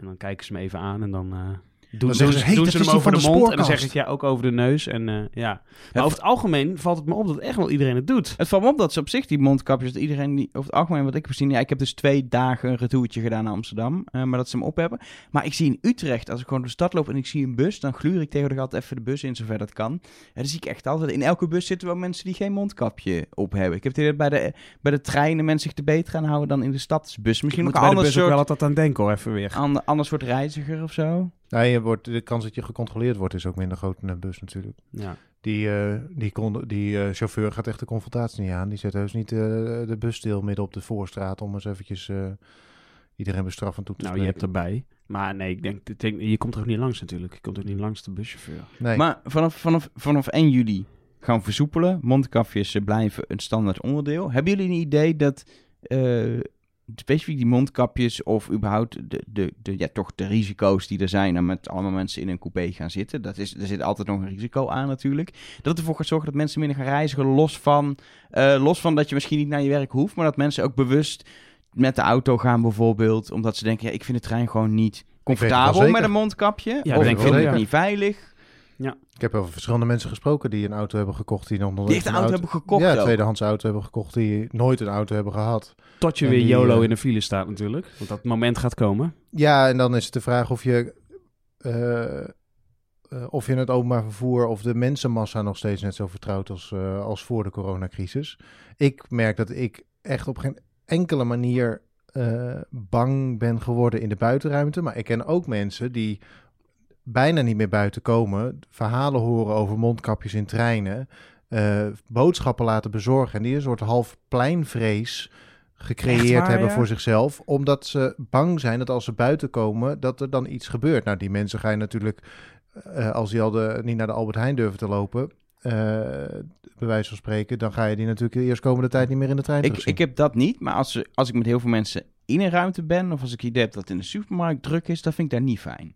En dan kijken ze me even aan en dan... Doen, zeggen ze, ze, hey, doen ze is hem over de, de mond en dan zeg spoorkast. ik ja ook over de neus. En eh, ja, maar over het algemeen valt het me op dat echt wel iedereen het doet. Het valt me op dat ze op zich die mondkapjes, dat iedereen die over het algemeen wat ik heb gezien, ja, ik heb dus twee dagen een retourtje gedaan naar Amsterdam, eh, maar dat ze hem op hebben. Maar ik zie in Utrecht, als ik gewoon door de stad loop en ik zie een bus, dan gluur ik tegenwoordig altijd even de bus in, zover dat kan. Ja, dan zie ik echt altijd, in elke bus zitten wel mensen die geen mondkapje op hebben. Ik heb het bij de, bij de treinen mensen zich te beter gaan houden dan in de stadsbus. Misschien Moet ook de bus ook soort, wel altijd aan denken hoor, even weer. ander, ander soort reiziger of zo. Nou, je wordt, de kans dat je gecontroleerd wordt is ook minder groot in een bus natuurlijk. Ja. Die, eh, die, kon, die eh, chauffeur gaat echt de confrontatie niet aan. Die zet heus niet eh, de bus stil midden op de voorstraat om eens eventjes eh, iedereen bestraffend toe te Nou, je spreken. hebt erbij. Maar nee, ik denk, ik denk, je komt er ook niet langs natuurlijk. Je komt ook niet langs de buschauffeur. Nee. Maar vanaf, vanaf, vanaf 1 juli gaan we versoepelen. Mondkapjes eh, blijven een standaard onderdeel. Hebben jullie een idee dat eh, specifiek die mondkapjes of überhaupt de, de, de, ja, toch de risico's die er zijn en met allemaal mensen in een coupé gaan zitten. Dat is, er zit altijd nog een risico aan natuurlijk. Dat ervoor gaat zorgen dat mensen minder gaan reizigen los van, eh, los van dat je misschien niet naar je werk hoeft. Maar dat mensen ook bewust met de auto gaan bijvoorbeeld. Omdat ze denken, ja, ik vind de trein gewoon niet comfortabel met een mondkapje. Ja, of denk ik vind het niet veilig. Ik heb over verschillende mensen gesproken die een auto hebben gekocht. Die nog nooit Die echt een auto hebben gekocht Ja, een tweedehands auto hebben gekocht die nooit een auto hebben gehad. Tot je En weer die, YOLO eh, in de file staat natuurlijk. Want dat moment gaat komen. Ja, en dan is het de vraag of je, eh, eh, of je in het openbaar vervoer of de mensenmassa nog steeds net zo vertrouwt als, eh, als voor de coronacrisis. Ik merk dat ik echt op geen enkele manier eh, bang ben geworden in de buitenruimte. Maar ik ken ook mensen die bijna niet meer buiten komen, verhalen horen over mondkapjes in treinen, eh, boodschappen laten bezorgen en die een soort half pleinvrees gecreëerd waar, hebben ja? voor zichzelf, omdat ze bang zijn dat als ze buiten komen, dat er dan iets gebeurt. Nou, die mensen ga je natuurlijk, eh, als die al de, niet naar de Albert Heijn durven te lopen, eh, bij wijze van spreken, dan ga je die natuurlijk de eerstkomende tijd niet meer in de trein Ik, ik heb dat niet, maar als, ze- als ik met heel veel mensen in een ruimte ben, of als ik idee heb dat het in de supermarkt druk is, dan vind ik dat niet fijn.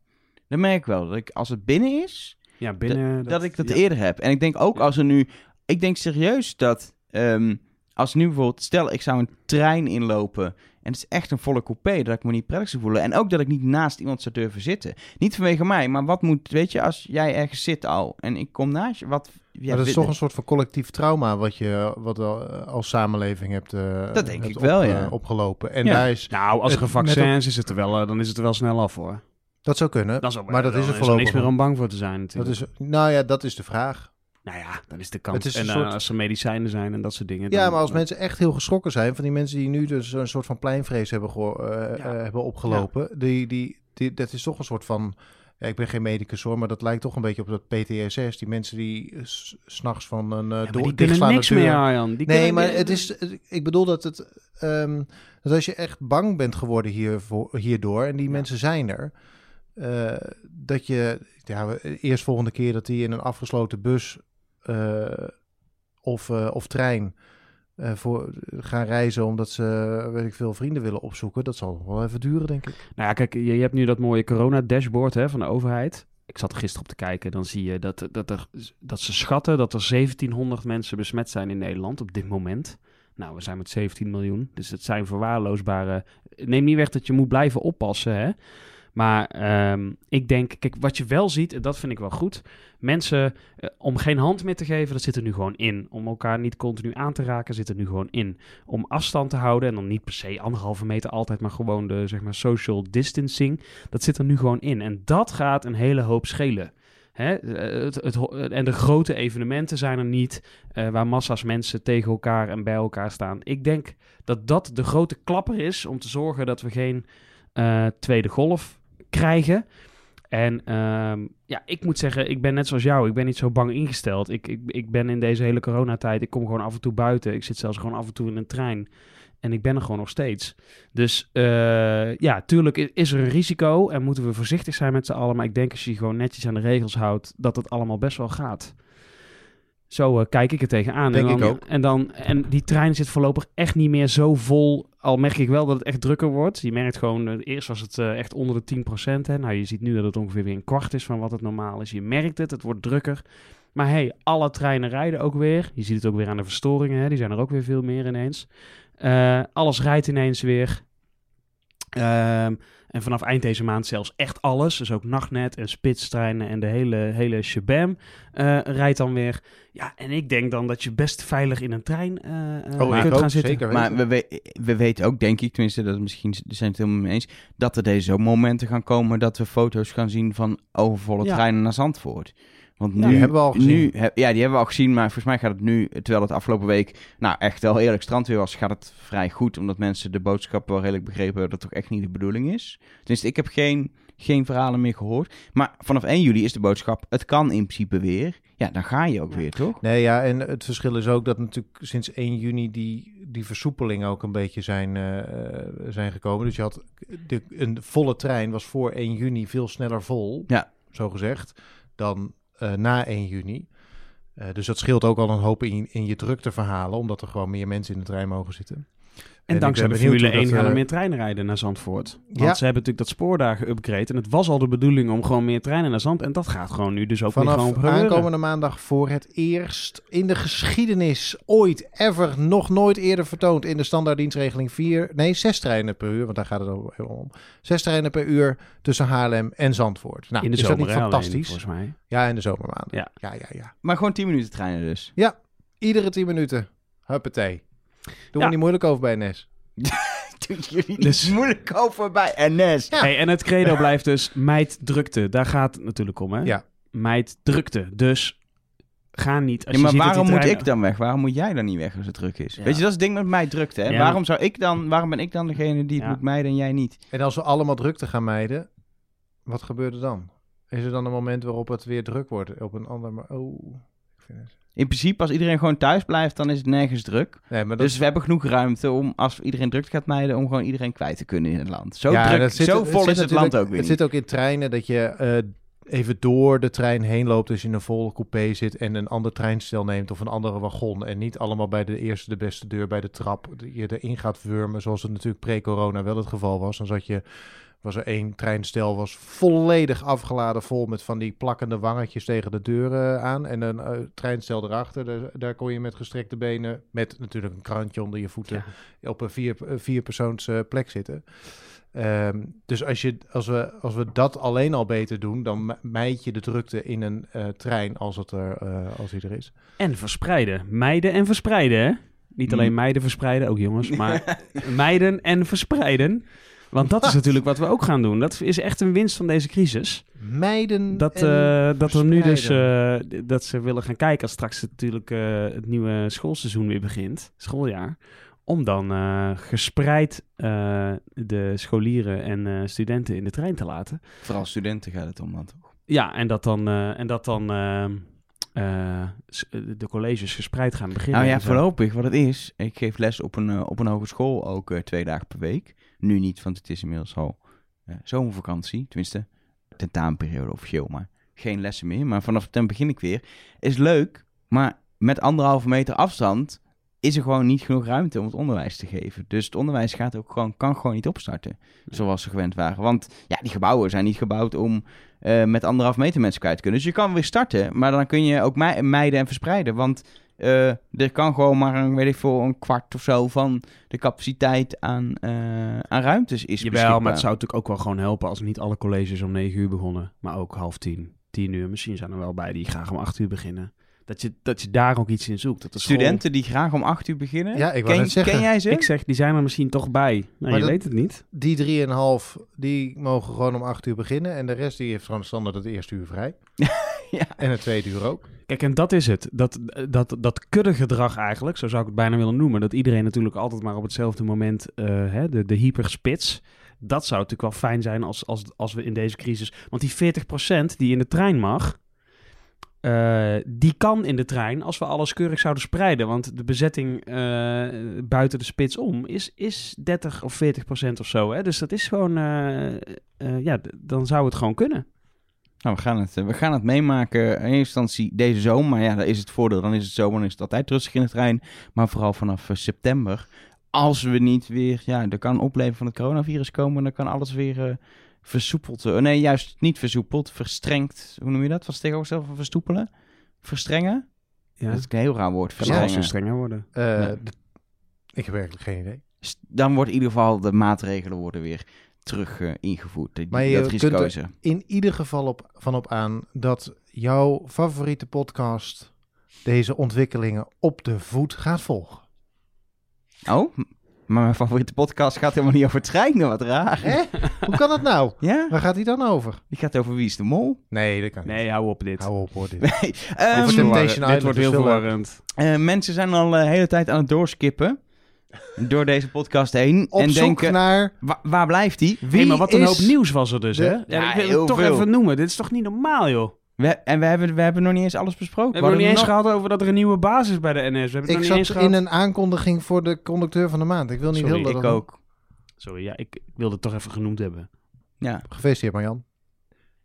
Dan merk ik wel dat ik, als het binnen is, Ja, binnen... dat, ik dat ja. eerder heb. En ik denk ook als er nu, ik denk serieus dat, ehm, als nu bijvoorbeeld, stel ik zou een trein inlopen en het is echt een volle coupé, dat ik me niet prettig zou voelen. En ook dat ik niet naast iemand zou durven zitten. Niet vanwege mij, maar wat moet, weet je, als jij ergens zit al en ik kom naast je, wat... Ja, maar dat is toch een soort van collectief trauma wat je wat al, als samenleving hebt, eh, Dat denk hebt ik wel, op, ja. eh, opgelopen. En Ja. daar is, Nou, als er een vaccin is, is het er wel, eh, dan is het er wel snel af hoor. Dat zou kunnen. Dat Maar dat is er er voorlopig niks meer om bang voor te zijn Dat natuurlijk. is, nou ja, dat is de vraag. Nou ja, dan is de kans. Is en eh, soort- als er medicijnen zijn en dat soort dingen. Ja, dan- maar als mensen echt heel geschrokken zijn, van die mensen die nu dus een soort van pleinvrees hebben, eh, Ja. eh, hebben opgelopen, die, die, die, dat is toch een soort van. Ja, ik ben geen medicus hoor, maar dat lijkt toch een beetje op dat PTSS. Die mensen die s- s'nachts van een Ja, uh, maar die kunnen niks meer, Arjan. Die Nee, maar het is, ik bedoel dat het, ehm, dat als je echt bang bent geworden hiervoor, hierdoor, en die Ja. mensen zijn er, eh, dat je, ja, eerst volgende keer dat die in een afgesloten bus eh, of, eh, of trein voor, gaan reizen omdat ze, weet ik veel, vrienden willen opzoeken, dat zal wel even duren, denk ik. Nou ja, kijk, je, je hebt nu dat mooie corona-dashboard hè, van de overheid. Ik zat er gisteren op te kijken. Dan zie je dat, dat, er, dat ze schatten dat er 1700 mensen besmet zijn in Nederland op dit moment. Nou, we zijn met 17 miljoen. Dus het zijn verwaarloosbare... Neem niet weg dat je moet blijven oppassen, hè. Maar ehm, ik denk, kijk, wat je wel ziet, en dat vind ik wel goed. Mensen, eh, om geen hand meer te geven, dat zit er nu gewoon in. Om elkaar niet continu aan te raken, zit er nu gewoon in. Om afstand te houden, en dan niet per se anderhalve meter altijd, maar gewoon de, zeg maar, social distancing. Dat zit er nu gewoon in. En dat gaat een hele hoop schelen. Hè? eh, Het, het, en de grote evenementen zijn er niet, eh, waar massa's mensen tegen elkaar en bij elkaar staan. Ik denk dat dat de grote klapper is om te zorgen dat we geen eh, tweede golf krijgen. En ehm, ja, ik moet zeggen, ik ben net zoals jou, ik ben niet zo bang ingesteld. Ik, ik, ik ben in deze hele coronatijd, ik kom gewoon af en toe buiten. Ik zit zelfs gewoon af en toe in een trein. En ik ben er gewoon nog steeds. Dus eh, ja, tuurlijk is er een risico en moeten we voorzichtig zijn met z'n allen. Maar ik denk als je je gewoon netjes aan de regels houdt, dat het allemaal best wel gaat. Zo eh, kijk ik er tegenaan. Denk en ik dan, ook. En, dan, en die trein zit voorlopig echt niet meer zo vol. Al merk ik wel dat het echt drukker wordt. Je merkt gewoon, eh, eerst was het eh, echt onder de 10%. Hè. Nou, je ziet nu dat het ongeveer weer een kwart is van wat het normaal is. Je merkt het, het wordt drukker. Maar hey, alle treinen rijden ook weer. Je ziet het ook weer aan de verstoringen. Hè. Die zijn er ook weer veel meer ineens. Alles rijdt ineens weer. Ehm, en vanaf eind deze maand zelfs echt alles. Dus ook nachtnet en spitstreinen en de hele, hele shabam eh, rijdt dan weer. Ja, en ik denk dan dat je best veilig in een trein eh, eh, Oh, ik kunt ook, gaan zitten. zeker Maar we, we, we weten ook, denk ik, tenminste, dat misschien zijn het helemaal mee eens, dat er deze ook momenten gaan komen dat we foto's gaan zien van overvolle Ja. treinen naar Zandvoort. Want Ja, nu, die hebben we al gezien. Nu, ja, die hebben we al gezien, maar volgens mij gaat het nu, terwijl het afgelopen week, nou echt wel heerlijk strandweer was, gaat het vrij goed, omdat mensen de boodschap wel redelijk begrepen hebben dat het toch echt niet de bedoeling is. Dus ik heb geen, geen verhalen meer gehoord. Maar vanaf 1 juli is de boodschap, het kan in principe weer. Ja, dan ga je ook Ja. weer, toch? Nee, ja, en het verschil is ook dat natuurlijk sinds 1 juni die, die versoepelingen ook een beetje zijn, eh, eh, zijn gekomen. Dus je had de, een volle trein was voor 1 juni veel sneller vol, Ja. zo gezegd, dan na 1 juni. Eh, dus dat scheelt ook al een hoop in, in je drukteverhalen, omdat er gewoon meer mensen in de trein mogen zitten. En dankzij de Formule hoe 1 dat, gaan er eh, meer treinen rijden naar Zandvoort. Want Ja. ze hebben natuurlijk dat spoor daar geüpgrade. En het was al de bedoeling om gewoon meer treinen naar Zand. En dat gaat gewoon nu dus ook weer gewoon Vanaf gebeuren. aankomende maandag voor het eerst in de geschiedenis ooit ever nog nooit eerder vertoond in de standaarddienstregeling 4, nee 6 treinen per uur, want daar gaat het om. 6 treinen per uur tussen Haarlem en Zandvoort. Nou, in de is zomer dat niet alleen, fantastisch? volgens mij. ja, in de zomermaanden. Ja. ja, ja, ja. Maar gewoon 10 minuten treinen dus. Iedere 10 minuten. Huppatee. Doe Ja. er niet moeilijk over bij NS. Doe jullie Dus- moeilijk over bij NS. Ja. Hey, en het credo blijft dus meid drukte. Daar gaat het natuurlijk om, hè? Ja. Meid drukte. Dus ga niet. Als Ja, je maar ziet dat waarom moet treinen- ik dan weg? Waarom moet jij dan niet weg als het druk is? Ja. Weet je, dat is het ding met mij drukte. Hè? Ja. Waarom, zou ik dan, waarom ben ik dan degene die het Ja. moet mijden en jij niet? En als we allemaal drukte gaan mijden, wat gebeurt er dan? Is er dan een moment waarop het weer druk wordt op een ander... Oh, In principe, als iedereen gewoon thuis blijft, dan is het nergens druk. Nee, maar dat Dus we hebben genoeg ruimte om, als iedereen druk gaat mijden, om gewoon iedereen kwijt te kunnen in het land. Zo, Ja, druk, dat zit- zo vol is het land ook weer Het zit ook in treinen dat je eh, even door de trein heen loopt als je in een volle coupé zit en een ander treinstel neemt of een andere wagon. En niet allemaal bij de eerste de beste deur bij de trap je erin gaat wurmen, zoals het natuurlijk pre-corona wel het geval was. Dan zat je, was er één treinstel, was volledig afgeladen vol met van die plakkende wangetjes tegen de deuren aan. En een eh, treinstel erachter, daar, daar kon je met gestrekte benen, met natuurlijk een krantje onder je voeten, op een vier, eh, vierpersoons eh, plek zitten. Ehm, dus als, je, als, we, als we dat alleen al beter doen, dan mijd je de drukte in een eh, trein als, het er, eh, als die er is. En verspreiden. Meiden en verspreiden, hè? Niet alleen Mm. meiden verspreiden, ook jongens. Maar meiden en verspreiden. Want dat is natuurlijk wat we ook gaan doen. Dat is echt een winst van deze crisis. Mijden Dat, en eh, dat we nu dus eh, dat ze willen gaan kijken als straks natuurlijk eh, het nieuwe schoolseizoen weer begint, schooljaar. Om dan eh, gespreid eh, de scholieren en eh, studenten in de trein te laten. Vooral studenten gaat het om dan toch? Ja, en dat dan, eh, en dat dan eh, eh, s- de colleges gespreid gaan beginnen. Nou ja, voorlopig wat het is. Ik geef les op een, op een hogeschool ook eh, twee dagen per week. Nu niet, want het is inmiddels al eh, zomervakantie. Tenminste, tentamenperiode officieel, maar geen lessen meer. Maar vanaf september begin ik weer. Is leuk, maar met anderhalve meter afstand is er gewoon niet genoeg ruimte om het onderwijs te geven. Dus het onderwijs gaat ook gewoon, kan gewoon niet opstarten zoals ze gewend waren. Want ja, die gebouwen zijn niet gebouwd om eh, met anderhalf meter mensen kwijt te kunnen. Dus je kan weer starten, maar dan kun je ook mij- mijden en verspreiden. Want eh, er kan gewoon maar een, weet ik veel, een kwart of zo van de capaciteit aan, eh, aan ruimtes is Jawel, beschikbaar. maar het zou natuurlijk ook wel gewoon helpen als niet alle colleges om 9 uur begonnen. Maar ook half tien, tien uur. Misschien zijn er wel bij die graag om 8 uur beginnen. Dat je, dat je daar ook iets in zoekt. Dat school- Studenten die graag om acht uur beginnen. Ja, ik wou ken, net zeggen. ken jij ze? Ik zeg, die zijn er misschien toch bij. Nou, Maar je dat- weet het niet. Die drieënhalf, die mogen gewoon om acht uur beginnen. En de rest die heeft gewoon standaard het eerste uur vrij. Ja. En het tweede uur ook. Kijk, en dat is het. Dat, dat, dat kuddegedrag eigenlijk, zo zou ik het bijna willen noemen. Dat iedereen natuurlijk altijd maar op hetzelfde moment, eh, hè, de, de hyperspits. Dat zou natuurlijk wel fijn zijn als, als, als we in deze crisis... Want die 40% die in de trein mag, eh, die kan in de trein als we alles keurig zouden spreiden. Want de bezetting eh, buiten de spits om is, is 30 of 40% of zo. Hè? Dus dat is gewoon... eh, eh, ja, dan zou het gewoon kunnen. Nou, we gaan, het, eh, we gaan het meemaken in eerste instantie deze zomer. Maar ja, dat is het voordeel. Dan is het zomer, dan is het altijd rustig in de trein. Maar vooral vanaf eh, september. Als we niet weer, ja, er kan een opleving van het coronavirus komen. Dan kan alles weer eh, versoepeld. nee, juist niet versoepeld, verstrengd. Hoe noem je dat? Wat is tegenover van verstoepelen? Verstrengen? Ja. Dat is een heel raar woord. Kan alles Verstrengen. weer strenger worden. Eh, Ja. Ik heb werkelijk geen idee. Dan wordt in ieder geval de maatregelen worden weer terug eh, ingevoerd. Die- Maar je dat risico kunt er. In ieder geval op, van op aan dat jouw favoriete podcast deze ontwikkelingen op de voet gaat volgen. Oh, maar mijn favoriete podcast gaat helemaal niet over treinen. Wat raar. Hè? Hoe kan dat nou? Ja? Waar gaat hij dan over? Die gaat over Wie is de Mol? Nee, dat kan niet. Nee, hou op dit. Hou op hoor dit. Nee. ehm, Over Temptation dit wordt heel veel verwarrend. eh, mensen zijn al de hele tijd aan het doorskippen door deze podcast heen. Op en zoek denken, naar... wa- waar blijft die? Wie Hey, maar wat een is hoop nieuws was er dus, de- hè? Ja, Ja, ik wil heel het toch veel. even noemen. Dit is toch niet normaal, joh? We, en we hebben, we hebben nog niet eens alles besproken. We hebben het nog niet eens gehad over dat er een nieuwe basis bij de NS. We hebben het Ik nog niet eens zat gehad. in een aankondiging voor de conducteur van de maand. Ik wil niet Sorry, heel dat Ik ook. Sorry, ja, ik, ik wilde het toch even genoemd hebben. Ja. Gefeliciteerd Marjan.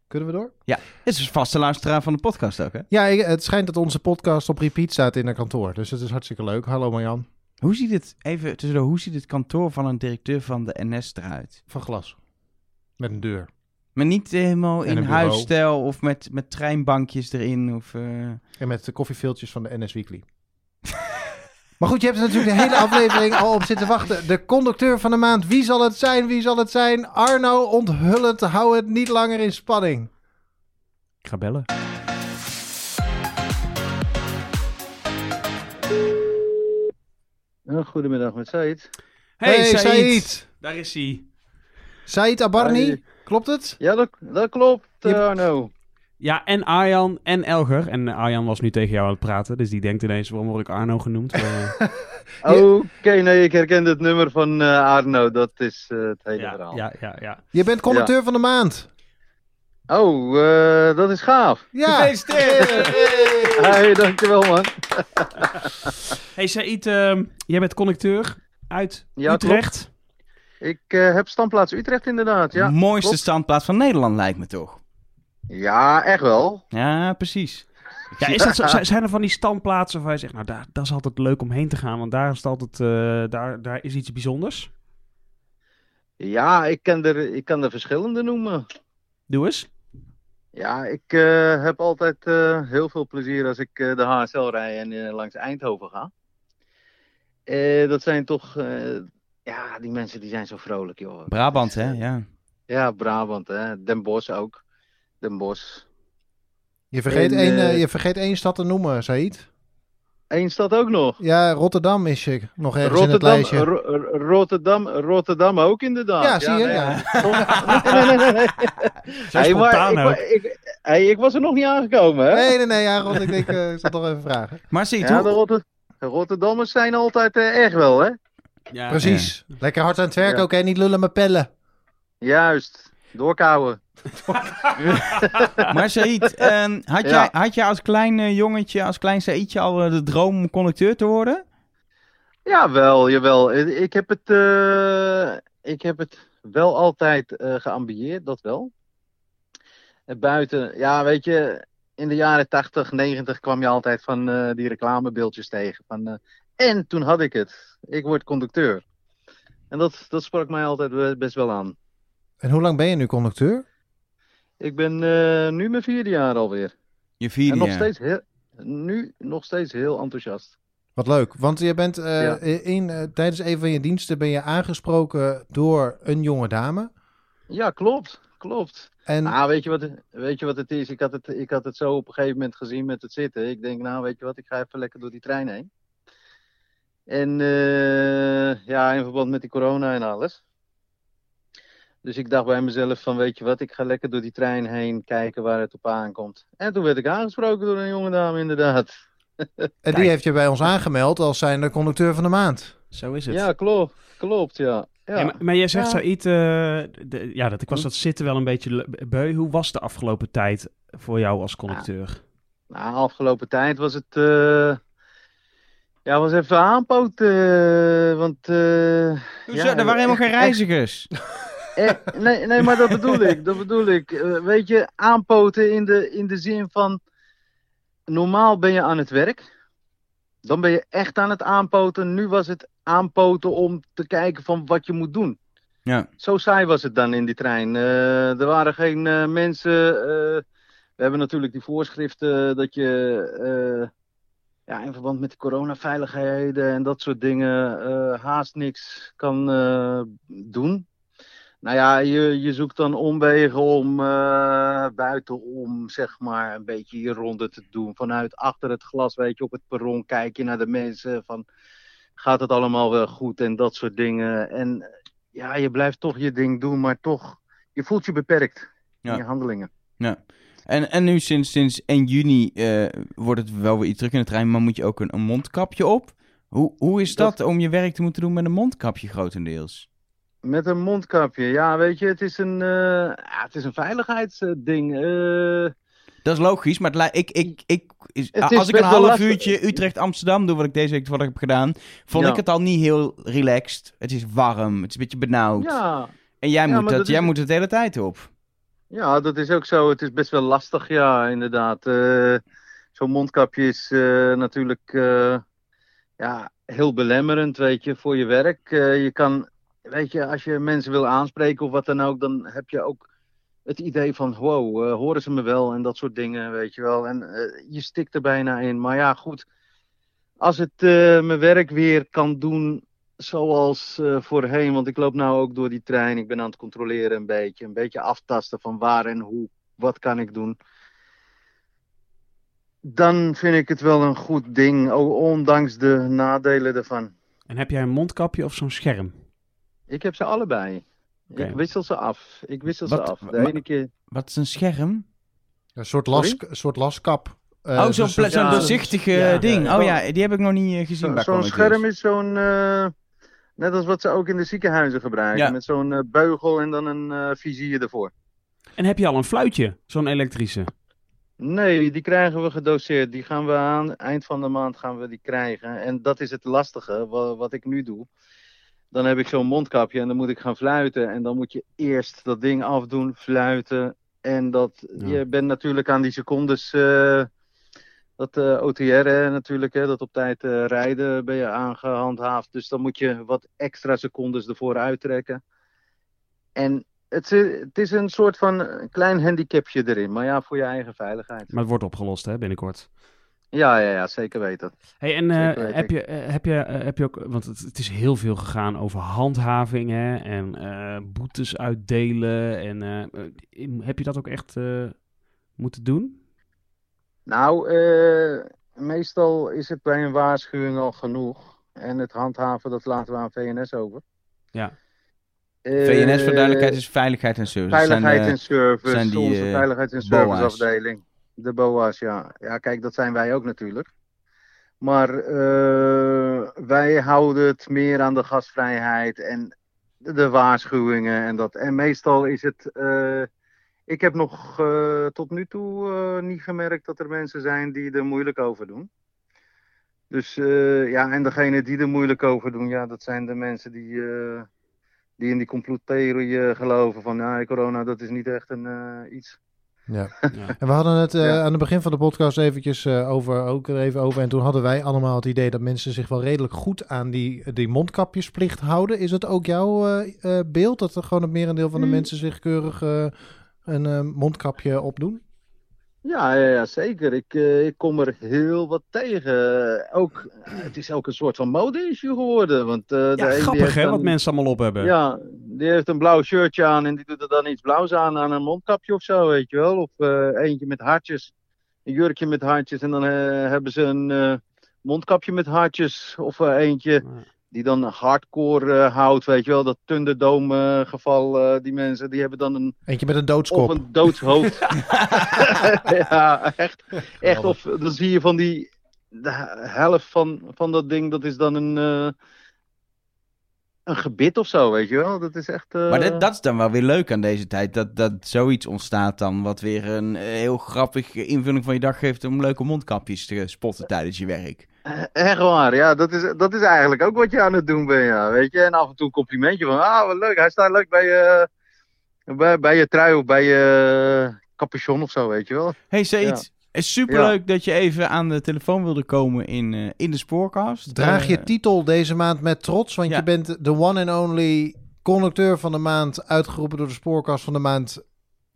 Kunnen we door? Dit is een vaste luisteraar van de podcast ook, hè? Ja, het schijnt dat onze podcast op repeat staat in een kantoor. Dus het is hartstikke leuk. Hallo Marjan. Hoe ziet het, even tussendoor, hoe ziet het kantoor van een directeur van de NS eruit? Van glas. Met een deur. Maar niet helemaal in huisstijl of met, met treinbankjes erin of... eh, En met de koffieveeltjes van de NS Weekly. maar goed, je hebt er natuurlijk de hele aflevering al op zitten wachten. De conducteur van de maand. Wie zal het zijn? Wie zal het zijn? Arno, onthullend. Hou het niet langer in spanning. Ik ga bellen. Goedemiddag met Said. Hey, Said. Said. Daar is hij. Said Abarni. Hey. Klopt het? Ja, dat, dat klopt, Arno. Ja, en Arjan en Elger. En Arjan was nu tegen jou aan het praten. Dus die denkt ineens, waarom word ik Arno genoemd? Eh, Oké, nee, ik herken het nummer van eh, Arno. Dat is eh, het hele ja, verhaal. ja, ja, ja. Je bent conducteur van de maand. Oh, eh, dat is gaaf. Ja. Gefeliciteerd. Hey, dankjewel man. Hey Said, ehm, jij bent conducteur uit Ja, Utrecht. Ik eh, heb standplaats Utrecht inderdaad, ja. mooiste klopt. standplaats van Nederland lijkt me toch? Ja, echt wel. Ja, precies. Ja, is dat zo, zijn er van die standplaatsen waar je zegt, nou, daar, dat is altijd leuk om heen te gaan, want daar is, altijd, eh, daar, daar is iets bijzonders? Ja, ik kan er, ik kan er verschillende noemen. Doe eens. Ja, ik eh, heb altijd eh, heel veel plezier als ik eh, de HSL rij en langs Eindhoven ga. Eh, dat zijn toch, eh, ja, die mensen die zijn zo vrolijk, joh. Brabant, hè? Ja. Ja, Brabant, hè. Den Bosch ook. Den Bosch. Je vergeet, En, één, je vergeet één stad te noemen, Said. Eén stad ook nog. Ja, Rotterdam is je nog ergens in het Rotterdam, lijstje. Ro- Ro- Rotterdam, Rotterdam ook inderdaad. Ja, zie je, nee. ja. nee, nee, nee, nee. Zo Hey, maar spontaan ik, ook. wa- ik, hey, ik was er nog niet aangekomen, hè? Nee, nee, nee, ja, Ron, ik denk, eh, ik zal toch even vragen. Maar zie ja, de, hoe... Rotter- de Rotterdammers zijn altijd eh, echt wel, hè? Ja, Precies. Lekker hard aan het werk Ja. ook, hè? Niet lullen, maar pellen. Juist. Doorkouwen. Maar Said, ehm, had, Ja. jij, had jij als klein eh, jongetje, als klein Saidje al eh, de droom om conducteur te worden? Jawel, jawel. Eh, Ik heb het, ik heb het wel altijd geambieerd, dat wel. En buiten, ja, weet je, in de jaren 80, 90 kwam je altijd van die reclamebeeldjes tegen. Van, en toen had ik het. Ik word conducteur. En dat, dat sprak mij altijd be- best wel aan. En hoe lang ben je nu conducteur? Ik ben eh, nu mijn vierde jaar alweer. Je vierde en nog jaar. steeds heel, nu nog steeds heel enthousiast. Wat leuk, want je bent eh, Ja. in, eh, tijdens een van je diensten ben je aangesproken door een jonge dame. Ja, klopt. Klopt. En Nou, weet je, wat, het- weet je wat het is? Ik had het, ik had het zo op een gegeven moment gezien met het zitten. Ik denk, nou, weet je wat, ik ga even lekker door die trein heen. En eh, ja, in verband met die corona en alles. Dus ik dacht bij mezelf van, weet je wat, ik ga lekker door die trein heen kijken waar het op aankomt. En toen werd ik aangesproken door een jonge dame, inderdaad. en Kijk. die heeft je bij ons aangemeld als zijnde conducteur van de maand. Zo is het. Ja, klopt. Klopt, ja. ja. Ja, maar, maar jij zegt Ja. zoiets, eh, de- ja, dat ik was Hm. dat zitten wel een beetje beu. Hoe was de afgelopen tijd voor jou als conducteur? Nou, afgelopen tijd was het. eh, ja, was even aanpoten. eh, want. eh, Hoezo? ja, er waren helemaal geen reizigers. Eh, nee, nee, maar dat bedoel ik. Dat bedoel ik. Eh, weet je, aanpoten in de, in de zin van. Normaal ben je aan het werk. Dan ben je echt aan het aanpoten. Nu was het aanpoten om te kijken van wat je moet doen. Ja. Zo saai was het dan in die trein. Eh, er waren geen mensen. we hebben natuurlijk die voorschriften dat je. ja, in verband met de coronaveiligheden en dat soort dingen. haast niks kan doen. Nou ja, je, je zoekt dan omwegen om eh, buitenom, zeg maar, een beetje je ronde te doen. Vanuit achter het glas, weet je, op het perron kijk je naar de mensen. Van, gaat het allemaal wel goed en dat soort dingen. En ja, je blijft toch je ding doen, maar toch, je voelt je beperkt Ja. in je handelingen. Ja. En, en nu sinds, sinds 1 juni eh, wordt het wel weer iets druk in de trein, maar moet je ook een, een mondkapje op. Hoe, hoe is dat, Dat- om je werk te moeten doen met een mondkapje grotendeels? Met een mondkapje, ja, weet je, het is een, eh, ja, het is een veiligheidsding. Eh, Dat is logisch, maar ik, ik, ik, als ik een half uurtje Utrecht-Amsterdam doe, wat ik deze week toevallig heb gedaan, vond Ja. ik het al niet heel relaxed. Het is warm, het is een beetje benauwd. ja, en jij, Ja, moet, dat, is- jij moet het de hele tijd op. Ja, dat is ook zo. Het is best wel lastig, ja, inderdaad. Eh, Zo'n mondkapje is natuurlijk ja, heel belemmerend, weet je, voor je werk. Je kan, weet je, als je mensen wil aanspreken of wat dan ook, dan heb je ook het idee van, wow, eh, horen ze me wel en dat soort dingen, weet je wel. En eh, je stikt er bijna in. Maar ja, goed, als het eh, mijn werk weer kan doen zoals voorheen, want ik loop nou ook door die trein. Ik ben aan het controleren een beetje. Een beetje aftasten van waar en hoe, wat kan ik doen. Dan vind ik het wel een goed ding, ondanks de nadelen ervan. En heb jij een mondkapje of zo'n scherm? Ik heb ze allebei. Ik wissel ze af. Ik wissel ze af. De ene keer. Wat is een scherm? Een soort, las, een soort laskap. Eh, oh, zo'n dus ja, doorzichtige ja, ding. ja, oh ja. ja, die heb ik nog niet eh, gezien Zo- Zo'n scherm is zo'n. eh, net als wat ze ook in de ziekenhuizen gebruiken. Ja. Met zo'n beugel en dan een eh, vizier ervoor. En heb je al een fluitje, zo'n elektrische? Nee, die krijgen we gedoseerd. Die gaan we aan eind van de maand gaan we die krijgen. En dat is het lastige, wat, wat ik nu doe. Dan heb ik zo'n mondkapje en dan moet ik gaan fluiten. En dan moet je eerst dat ding afdoen, fluiten. En dat, Ja. je bent natuurlijk aan die secondes, eh, dat eh, OTR hè, natuurlijk, hè, dat op tijd eh, rijden ben je aangehandhaafd. Dus dan moet je wat extra secondes ervoor uittrekken. En het, is- het is een soort van klein handicapje erin, maar ja, voor je eigen veiligheid. Maar het wordt opgelost, hè, binnenkort. Ja, ja, ja, zeker weten. Hey, en eh, Zeker weet heb, je, eh, heb, je, eh, heb je ook, want het, het is heel veel gegaan over handhaving hè, en eh, boetes uitdelen. En eh, eh, heb je dat ook echt eh, moeten doen? Nou, eh, meestal is het bij een waarschuwing al genoeg. En het handhaven, dat laten we aan VNS over. Ja. Eh, VNS voor duidelijkheid is veiligheid en service. Zijn, Veiligheid eh, en service, zijn die, onze eh, veiligheid en BOA's. serviceafdeling. De BOA's, ja. Ja, kijk, dat zijn wij ook natuurlijk. Maar eh, wij houden het meer aan de gastvrijheid en de, waarschuwingen en dat. En meestal is het. eh, ik heb nog eh, tot nu toe niet gemerkt dat er mensen zijn die er moeilijk over doen. Dus ja, en degene die er moeilijk over doen, ja, dat zijn de mensen die, die in die complottheorie geloven van ja, corona, dat is niet echt een iets. Ja. Ja. En we hadden het eh, Ja. aan het begin van de podcast eventjes eh, over, ook er even over. En toen hadden wij allemaal het idee dat mensen zich wel redelijk goed aan die, die mondkapjesplicht houden. Is het ook jouw eh, beeld dat er gewoon het merendeel van de Hmm. mensen zich keurig een eh, mondkapje opdoen? Ja, ja, zeker. Ik, eh, ik kom er heel wat tegen. Ook, het is ook een soort van mode-issue geworden. Want, eh, Ja, grappig hè, wat mensen allemaal op hebben. Ja, die heeft een blauw shirtje aan en die doet er dan iets blauws aan aan een mondkapje of zo, weet je wel. Of eh, eentje met hartjes, een jurkje met hartjes en dan eh, hebben ze een eh, mondkapje met hartjes. Of eh, eentje Ja. Die dan hardcore eh, houdt, weet je wel. Dat Thunderdome eh, geval, eh, die mensen, die hebben dan een Eentje met een of doodskop. een doodshoofd. ja, echt. echt. Of dan zie je van die. De helft van, van dat ding, dat is dan een. eh, een gebit of zo, weet je wel. Dat is echt. eh, Maar dat, dat is dan wel weer leuk aan deze tijd. Dat, dat zoiets ontstaat dan. Wat weer een heel grappige invulling van je dag geeft. Om leuke mondkapjes te spotten tijdens je werk. Eh, Echt waar, ja. Dat is, dat is eigenlijk ook wat je aan het doen bent, ja. Weet je. En af en toe een complimentje van. Ah, wat leuk. Hij staat leuk bij je. Bij, bij je trui of bij je capuchon of zo, weet je wel. Hey het is superleuk dat je even aan de telefoon wilde komen in, eh, in de spoorkast. Draag je Eh, titel deze maand met trots, want ja. je bent de one and only conducteur van de maand, uitgeroepen door de spoorkast van de maand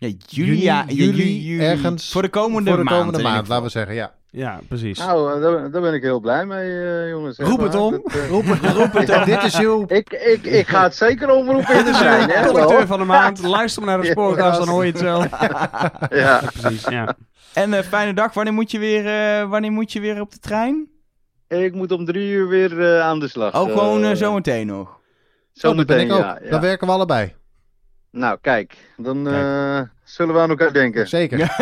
ja, juli, ja, juli, juli, juli, ergens Voor de komende voor de maand. komende laten we zeggen, ja. Ja, precies. Nou, eh, daar, daar ben ik heel blij mee, eh, jongens. Roep het om. Dat, eh, Roep, roep het, dit is uw... Ik, ik, ik ga het zeker omroepen in de trein, hè? Conducteur wel? van de maand. Luister maar naar de spoorkast, dan hoor je het zelf. Ja. Precies, ja. En eh, fijne dag. Wanneer moet, je weer, eh, wanneer moet je weer op de trein? Ik moet om drie uur weer eh, aan de slag. Ook gewoon eh, eh, zometeen nog. Zometeen, ook. ja, ja. Dan werken we allebei. Nou, kijk. Dan eh, zullen we aan elkaar denken. Zeker.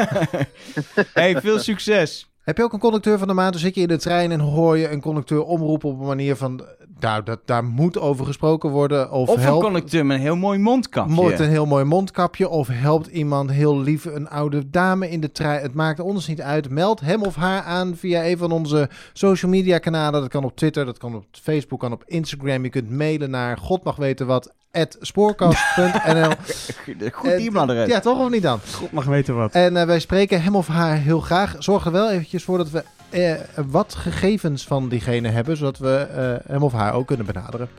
hey, veel succes. Heb je ook een conducteur van de maand? Dan zit je in de trein en hoor je een conducteur omroepen op een manier van... Nou, dat, daar moet over gesproken worden. Of, Of een helpt, conducteur met een heel mooi mondkapje. Moet een heel mooi mondkapje. Of helpt iemand heel lief een oude dame in de trein. Het maakt ons niet uit. Meld hem of haar aan via een van onze social media kanalen. Dat kan op Twitter, dat kan op Facebook, kan op Instagram. Je kunt mailen naar god mag weten wat spoorkast.nl. Goed e-mailadres. ja, toch of niet dan? God mag weten wat. En eh, wij spreken hem of haar heel graag. Zorg er wel eventjes voor dat we eh, wat gegevens van diegene hebben, zodat we eh, hem of haar ook kunnen benaderen.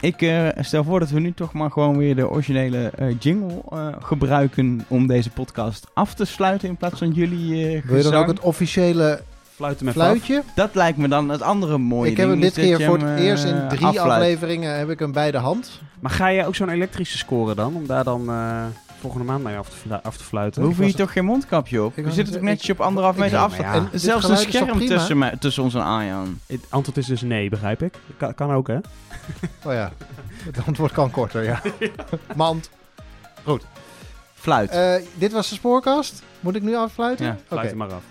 Ik eh, stel voor dat we nu toch maar gewoon weer de originele eh, jingle eh, gebruiken om deze podcast af te sluiten in plaats van jullie eh Wil je gezang. dan ook het officiële Fluiten met Fluit. fluitje? Dat lijkt me dan het andere mooie Ik heb hem dit dat keer je voor hem, het eh, eerst in drie afleveringen heb ik hem bij de hand. Maar ga je ook zo'n elektrische scoren dan? Om daar dan eh, volgende maand mee af te, af te fluiten? Ik hier toch geen mondkapje op? Ik We zitten toch netjes op anderhalf ik- meter afstand. ja. En zelfs een scherm tussen, mij- tussen ons en Arjan. Het antwoord is dus nee, begrijp ik. Kan, kan ook, hè? Oh ja, het antwoord kan korter, ja. Mand. Fluit. Eh, dit was de spoorkast. Moet ik nu afsluiten? Ja, Oké. Fluit hem maar af.